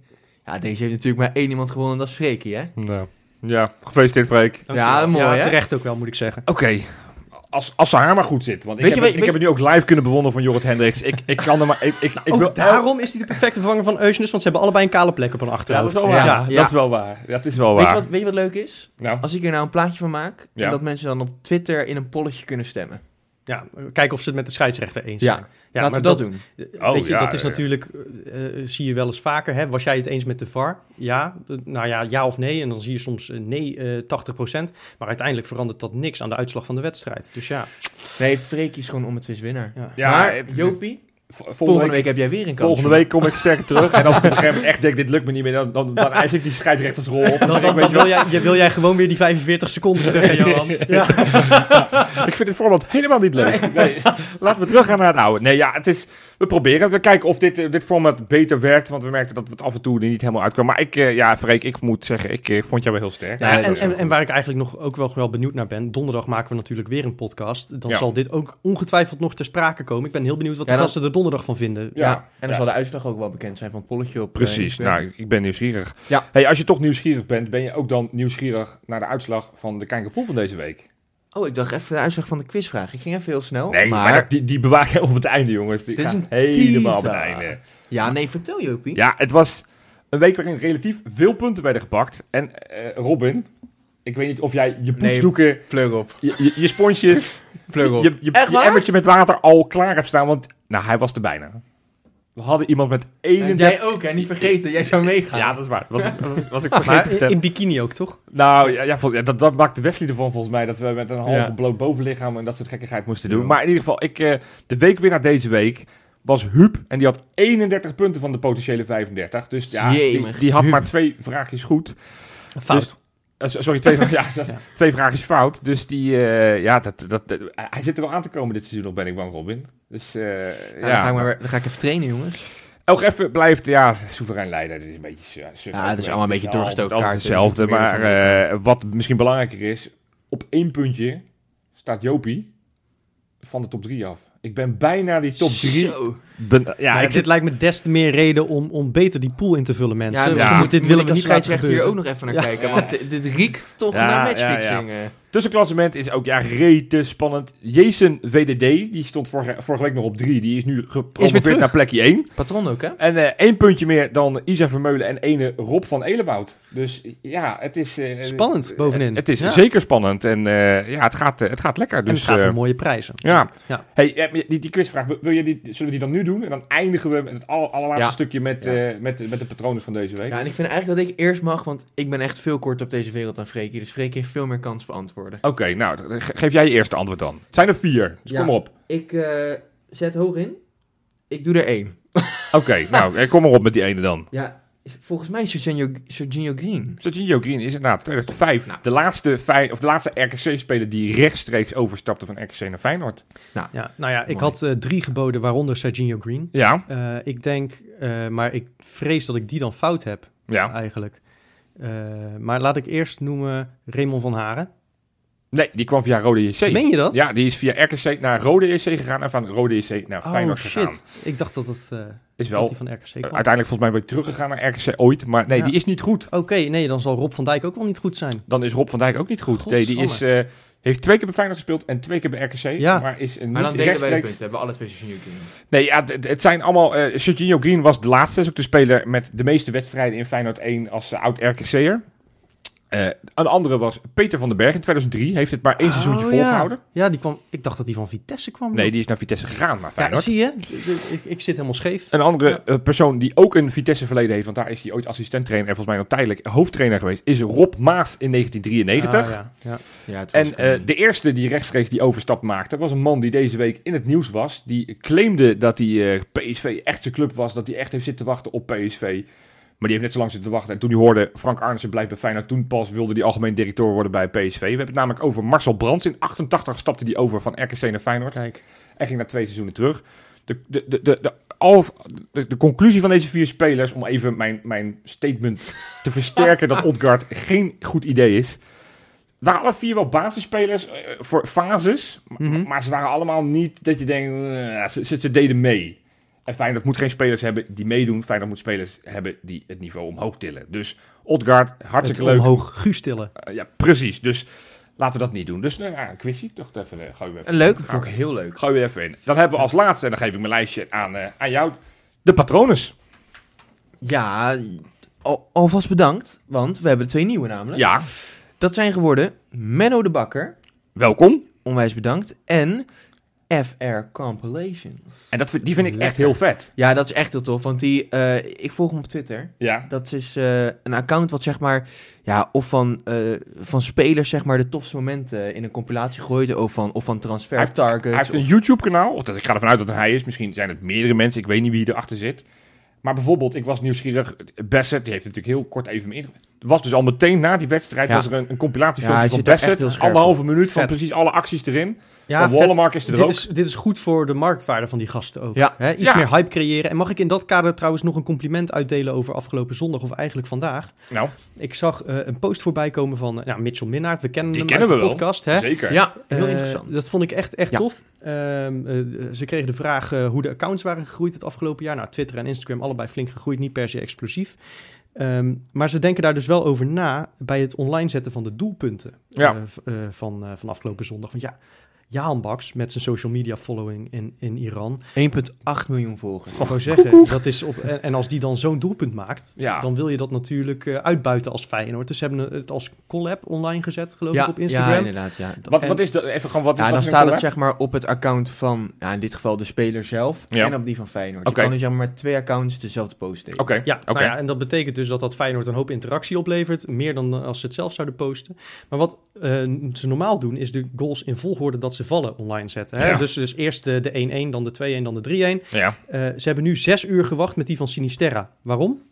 Ja, deze heeft natuurlijk maar één iemand gewonnen, dat is Freekie, hè? nou, ja gefeliciteerd Freek. Ja, mooi, ja, hè? terecht ook wel, moet ik zeggen. Oké, als, als ze haar maar goed zit. Want ik, Weet heb, je, het, weet- ik heb het nu ook live kunnen bewonderen van Jorrit Hendricks. Ik, ik kan er maar... Ik, ik, ik ook wil, daarom is hij de perfecte vervanger van Eusnes, want ze hebben allebei een kale plek op een Ja, dat achterhoofd. is wel waar. Ja, ja. Dat is wel waar. Dat is wel Weet je, waar. wat, weet je wat leuk is? Nou, Als ik hier nou een plaatje van maak, Ja. en dat mensen dan op Twitter in een polletje kunnen stemmen. Ja, kijken of ze het met de scheidsrechter eens zijn. Ja, Laten maar we dat, doen. Oh, Weet je, ja, dat is ja. natuurlijk, eh, eh, zie je wel eens vaker. Hè? Was jij het eens met de VAR? Ja, Eh, nou ja, ja of nee. En dan zie je soms nee, eh 80%. Maar uiteindelijk verandert dat niks aan de uitslag van de wedstrijd. Dus ja, Nee, Freekie is gewoon om het winnaar. ja. Ja, maar, Jopie, volgende, volgende week, week heb jij weer een kans. volgende week kom ik sterker terug. En als ik op een gegeven moment echt denk, dit lukt me niet meer, dan, dan, dan eis ik die scheidsrechtersrol op. Dan, Dan, dan, ik, weet dan je wil, jij, je, wil jij gewoon weer die 45 seconden terug, hè, Johan? Ja. ik vind dit format helemaal niet leuk. Nee, laten we teruggaan naar het oude. Nee, ja, het is... We proberen het. We kijken of dit, eh, dit format beter werkt. Want we merkten dat het af en toe er niet helemaal uitkwam. Maar ik, eh, ja, Freek, ik moet zeggen, ik eh, vond jou wel heel sterk. Ja, en, en, en waar ik eigenlijk nog ook wel, wel benieuwd naar ben. Donderdag maken we natuurlijk weer een podcast. Dan Ja. zal dit ook ongetwijfeld nog ter sprake komen. Ik ben heel benieuwd wat de gasten er donderdag van vinden. Ja, Ja. en dan Ja. zal de uitslag ook wel bekend zijn van het polletje op... Precies, nou, ik- ik ben nieuwsgierig. Ja. Hey, als je toch nieuwsgierig bent, ben je ook dan nieuwsgierig naar de uitslag van de Kijkerpool van deze week? Oh, ik dacht even de uitslag van de quizvraag. Ik ging even heel snel. Nee, maar, die, die bewaar je op het einde, jongens. Die Dit is een helemaal op het einde. Ja, nee, vertel Jopie. Ja, het was een week waarin relatief veel punten werden gepakt. En eh, Robin, ik weet niet of jij je poetsdoeken, Plug op. je, je, je sponsjes, Plug op. je, je, emmertje met water al klaar hebt staan. Want, nou, hij was er bijna. We hadden iemand met En 31... jij ook, hè? Niet vergeten. Jij zou meegaan. Ja, dat is waar. Was, ik- was, was ik vergeten in, in bikini ook, toch? Nou, ja, ja, vol- ja, dat, dat maakte Wesley ervan volgens mij. Dat we met een halve Ja. bloot bovenlichaam en dat soort gekkigheid moesten doen. Ja. Maar in ieder geval, ik, eh, de weekwinnaar deze week was Huub. En die had 31 punten van de potentiële 35. Dus ja, die, Jemig, die had Huub. maar twee vraagjes goed. Fout. Dus- Eh, sorry, twee, vra- ja, dat- twee vraagjes fout. Dus die, eh, ja, dat, dat, dat- hij zit er wel aan te komen dit seizoen nog, ben ik bang, Robin. Dus eh, Ja, ja, Dan, ga ik maar, dan ga ik even trainen, jongens. Elk even blijft, ja, soeverein leider. Dit is een beetje ja, suf Ja, het is allemaal een beetje is doorgestoken kaart, dus hetzelfde, maar eh, wat misschien belangrijker is, op één puntje staat Jopie van de top 3 af. Ik ben bijna die top 3. Zo. ja, Ja, ik dit zit, lijkt me des te meer reden om, om beter die pool in te vullen, mensen. Ja, moet, dit moet willen we niet laten scheidsrechter hier ook nog even naar kijken. Want dit, dit riekt toch Ja, naar ja, matchfixing. eh. tussenklassement is ook ja, rete spannend. Jason VDD, die stond vorige, vorige week nog op 3. Die is nu gepromoveerd naar plekje 1. Patron ook, hè? En eh, één puntje meer dan Isa Vermeulen en ene Rob van Elenwoud. Dus ja, het is... eh, Spannend bovenin. Het, het is Ja. zeker spannend en eh, ja, het gaat, eh, het gaat lekker. En Dus, het gaat eh, om mooie prijzen. ja. Ja. Hey, eh, die, die quizvraag, wil je die, zullen we die dan nu doen? En dan eindigen we met het aller- allerlaatste Ja. stukje met, Ja. eh, met, met de patronen van deze week. Ja, en ik vind eigenlijk dat ik eerst mag, want ik ben echt veel korter op deze wereld dan Freekie. Dus Freekie heeft veel meer kans beantwoorden. Oké, nou, ge- geef jij je eerste antwoord dan. Het zijn er vier, dus Ja. kom op. Ik zet hoog in. Ik doe er één. Oké, nou, eh, kom maar op met die ene dan. Ja, Volgens mij is Sergio, Sergio Green. Sergio Green is inderdaad 2005 Nou. de laatste, Fey- of de laatste RKC-speler die rechtstreeks overstapte van RKC naar Feyenoord. Ja, nou ja, ik Mooi. had eh, drie geboden, waaronder Serginho Green. Ja, Eh, ik denk, eh, maar ik vrees dat ik die dan fout heb, ja. eigenlijk. Eh, maar laat ik eerst noemen Raymond van Haren. Nee, die kwam via Rode JC. Meen je dat? Ja, die is via RKC naar Rode JC gegaan en van Rode JC naar Oh Feyenoord gegaan. shit. Ik dacht dat het eh, Is dat wel die van RKC kwam. uiteindelijk volgens mij weer teruggegaan naar RKC ooit, maar nee, Ja. die is niet goed. Oké, nee, dan zal Rob van Dijk ook wel niet goed zijn. Dan is Rob van Dijk ook niet goed. Nee, die is, eh, heeft twee keer bij Feyenoord gespeeld en twee keer bij RKC, Ja. maar is een Maar dan niet delen wij de punten. Hebben we alle twee Sergio Green. Nee, ja, het, het zijn allemaal... eh Serginho Green was de laatste, is ook de speler met de meeste wedstrijden in Feyenoord 1 als eh, oud-RKC'er. Eh een andere was Peter van den Berg in 2003. Heeft het maar één Oh, seizoentje ja. volgehouden. Ja, die kwam, ik dacht dat die van Vitesse kwam. Nee, die is naar Vitesse gegaan, naar ja, Feyenoord. zie je? Ik, ik zit helemaal scheef. Een andere eh, persoon die ook een Vitesse verleden heeft, want daar is hij ooit assistent-trainer en volgens mij nog tijdelijk hoofdtrainer geweest, is Rob Maas in 1993. Ah, ja, ja. Ja, het was En eh, de eerste die rechtstreeks die overstap maakte, was een man die deze week in het nieuws was. Die claimde dat hij PSV echt zijn club was, dat hij echt heeft zitten wachten op PSV. Maar die heeft net zo lang zitten wachten. En toen hij hoorde Frank Arnissen blijft bij Feyenoord, toen pas wilde hij algemeen directeur worden bij PSV. We hebben het namelijk over Marcel Brands. In 88 stapte hij over van RKC naar Feyenoord. Kijk. En ging na twee seizoenen terug. De, de, de, de, de, de, de conclusie van deze vier spelers, om even mijn, mijn statement te versterken dat Odgaard geen goed idee is. waren alle vier wel basisspelers eh, voor fases. Mhm. Maar ze waren allemaal niet dat je denkt, eh, ze, ze, ze deden mee. En Feyenoord moet geen spelers hebben die meedoen. Feyenoord moet spelers hebben die het niveau omhoog tillen. Dus Odgaard, Het hartstikke leuk. omhoog guustelen. Eh, ja, precies. Dus laten we dat niet doen. Dus nou, ja, een quizje. Toch even, uh, gooi we even. Leuk, dat vond ik heel leuk. Gooi we even in. Dan hebben we als laatste, en dan geef ik mijn lijstje aan, eh, aan jou, de patrones. Ja, al, alvast bedankt, want we hebben twee nieuwe namelijk. Ja, Dat zijn geworden Menno de Bakker, welkom. onwijs bedankt, en FR Compilations. En dat, vind- die vind ik echt heel vet. Ja, dat is echt heel tof, want die, eh, ik volg hem op Twitter. Ja. Dat is eh, een account wat zeg maar, ja, of van, eh, van spelers zeg maar de tofste momenten in een compilatie gooit, of van, of van transfer Hij heeft- targets. Hij heeft een of- YouTube-kanaal. Of dat, ik ga ervan uit dat het hij is. Misschien zijn het meerdere mensen. Ik weet niet wie erachter zit. Maar bijvoorbeeld, ik was nieuwsgierig. Bassett, die heeft natuurlijk heel kort even me inge- was dus al meteen na die wedstrijd Ja. was er een, een Ja, compilatiefilmpje hij van Bassett. heel Anderhalve minuut van Vet. precies alle acties erin. Ja, van. Wallenmark is er Dit ook. is, dit is goed voor de marktwaarde van die gasten ook. Ja. Hè, iets Ja. meer hype creëren. En mag ik in dat kader trouwens nog een compliment uitdelen over afgelopen zondag of eigenlijk vandaag? Nou, Ik zag eh, een post voorbij komen van eh, nou, Mitchell Minnaert. We kennen Die hem kennen uit we de wel. podcast. Hè? zeker. Ja, heel Eh, interessant. Dat vond ik echt, echt Ja. tof. Ehm, eh, ze kregen de vraag hoe de accounts waren gegroeid het afgelopen jaar. Nou, Twitter en Instagram allebei flink gegroeid, niet per se explosief. Ehm, maar ze denken daar dus wel over na bij het online zetten van de doelpunten Ja. eh, eh, van, eh, van afgelopen zondag. Want ja, Jaan Baks met zijn social media following in, in Iran. 1,8 miljoen volgers. Ik wou zeggen, dat is op, en, en als die dan zo'n doelpunt maakt, Ja. dan wil je dat natuurlijk eh, uitbuiten als Feyenoord. Dus ze hebben het als collab online gezet, geloof ja, ik, op Instagram. Ja, inderdaad. Ja. Wat, En- wat is dat? Even gewoon, wat is Ja, dan staat het zeg maar op het account van, ja, in dit geval de speler zelf Ja. en op die van Feyenoord. Oké. Je kan dus zeg maar met twee accounts dezelfde post delen. Oké, Ja, oké. nou ja, en dat betekent dus dat dat Feyenoord een hoop interactie oplevert. Meer dan eh, als ze het zelf zouden posten. Maar wat eh, ze normaal doen, is de goals in volgorde dat ze vallen online zetten. Hè? Ja. Dus, dus eerst de, de 1-1, dan de 2-1, dan de 3-1. Ja. Eh, ze hebben nu zes uur gewacht met die van Sinisterra. Waarom?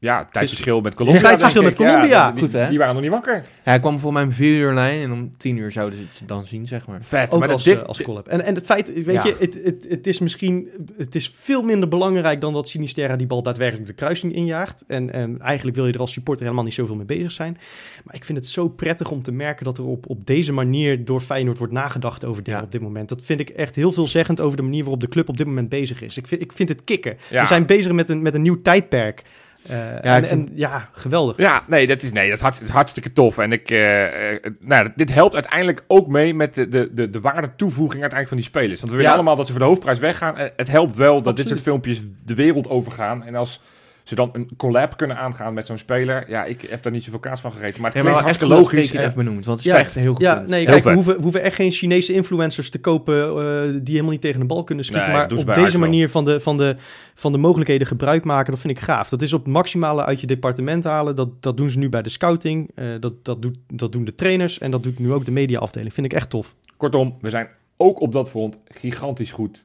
Ja, tijdverschil met Colombia. tijdverschil denk met. Colombia. die, Goed, hè? die waren nog niet wakker. Ja, hij kwam voor mij om 4 uur online en om 10 uur zouden ze het dan zien, zeg maar. Vet. Ook maar als, dit, eh, als collab. En, en het feit, weet Ja. je, het, het, het is misschien het is veel minder belangrijk dan dat Sinisterra die bal daadwerkelijk de kruising injaagt. En, en eigenlijk wil je er als supporter helemaal niet zoveel mee bezig zijn. Maar ik vind het zo prettig om te merken dat er op, op deze manier door Feyenoord wordt nagedacht over dingen Ja. op dit moment. Dat vind ik echt heel veelzeggend over de manier waarop de club op dit moment bezig is. Ik vind, ik vind het kicken. Ja. We zijn bezig met een, met een nieuw tijdperk. Eh, en, vind- en ja, geweldig. Ja, nee, dat is, nee, dat is, hart- het is hartstikke tof. En ik, eh, eh, nou, dit helpt uiteindelijk ook mee met de, de, de, de waarde toevoeging uiteindelijk van die spelers. Want we willen Ja. allemaal dat ze voor de hoofdprijs weggaan. Het helpt wel dat dit soort filmpjes de wereld overgaan. En als ze dan een collab kunnen aangaan met zo'n speler. Ja, ik heb daar niet zoveel kaas van gegeten. Maar het echt hartstikke logisch. even benoemd, want het is Ja. echt een heel goed Ja, punt. nee, Heel kijk, we hoeven, we hoeven echt geen Chinese influencers te kopen eh, die helemaal niet tegen de bal kunnen schieten. Nee, maar op bij deze wel. manier van de, van, de, van de mogelijkheden gebruik maken, dat vind ik gaaf. Dat is op het maximale uit je departement halen. Dat, dat doen ze nu bij de scouting. eh, dat, dat, doet, dat doen de trainers en dat doet nu ook de mediaafdeling. Vind ik echt tof. Kortom, we zijn ook op dat front gigantisch goed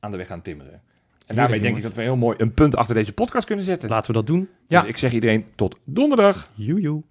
aan de weg aan timmeren. En daarmee denk ik dat we heel mooi een punt achter deze podcast kunnen zetten. Laten we dat doen. Ja. Dus ik zeg iedereen tot donderdag. Joejoe.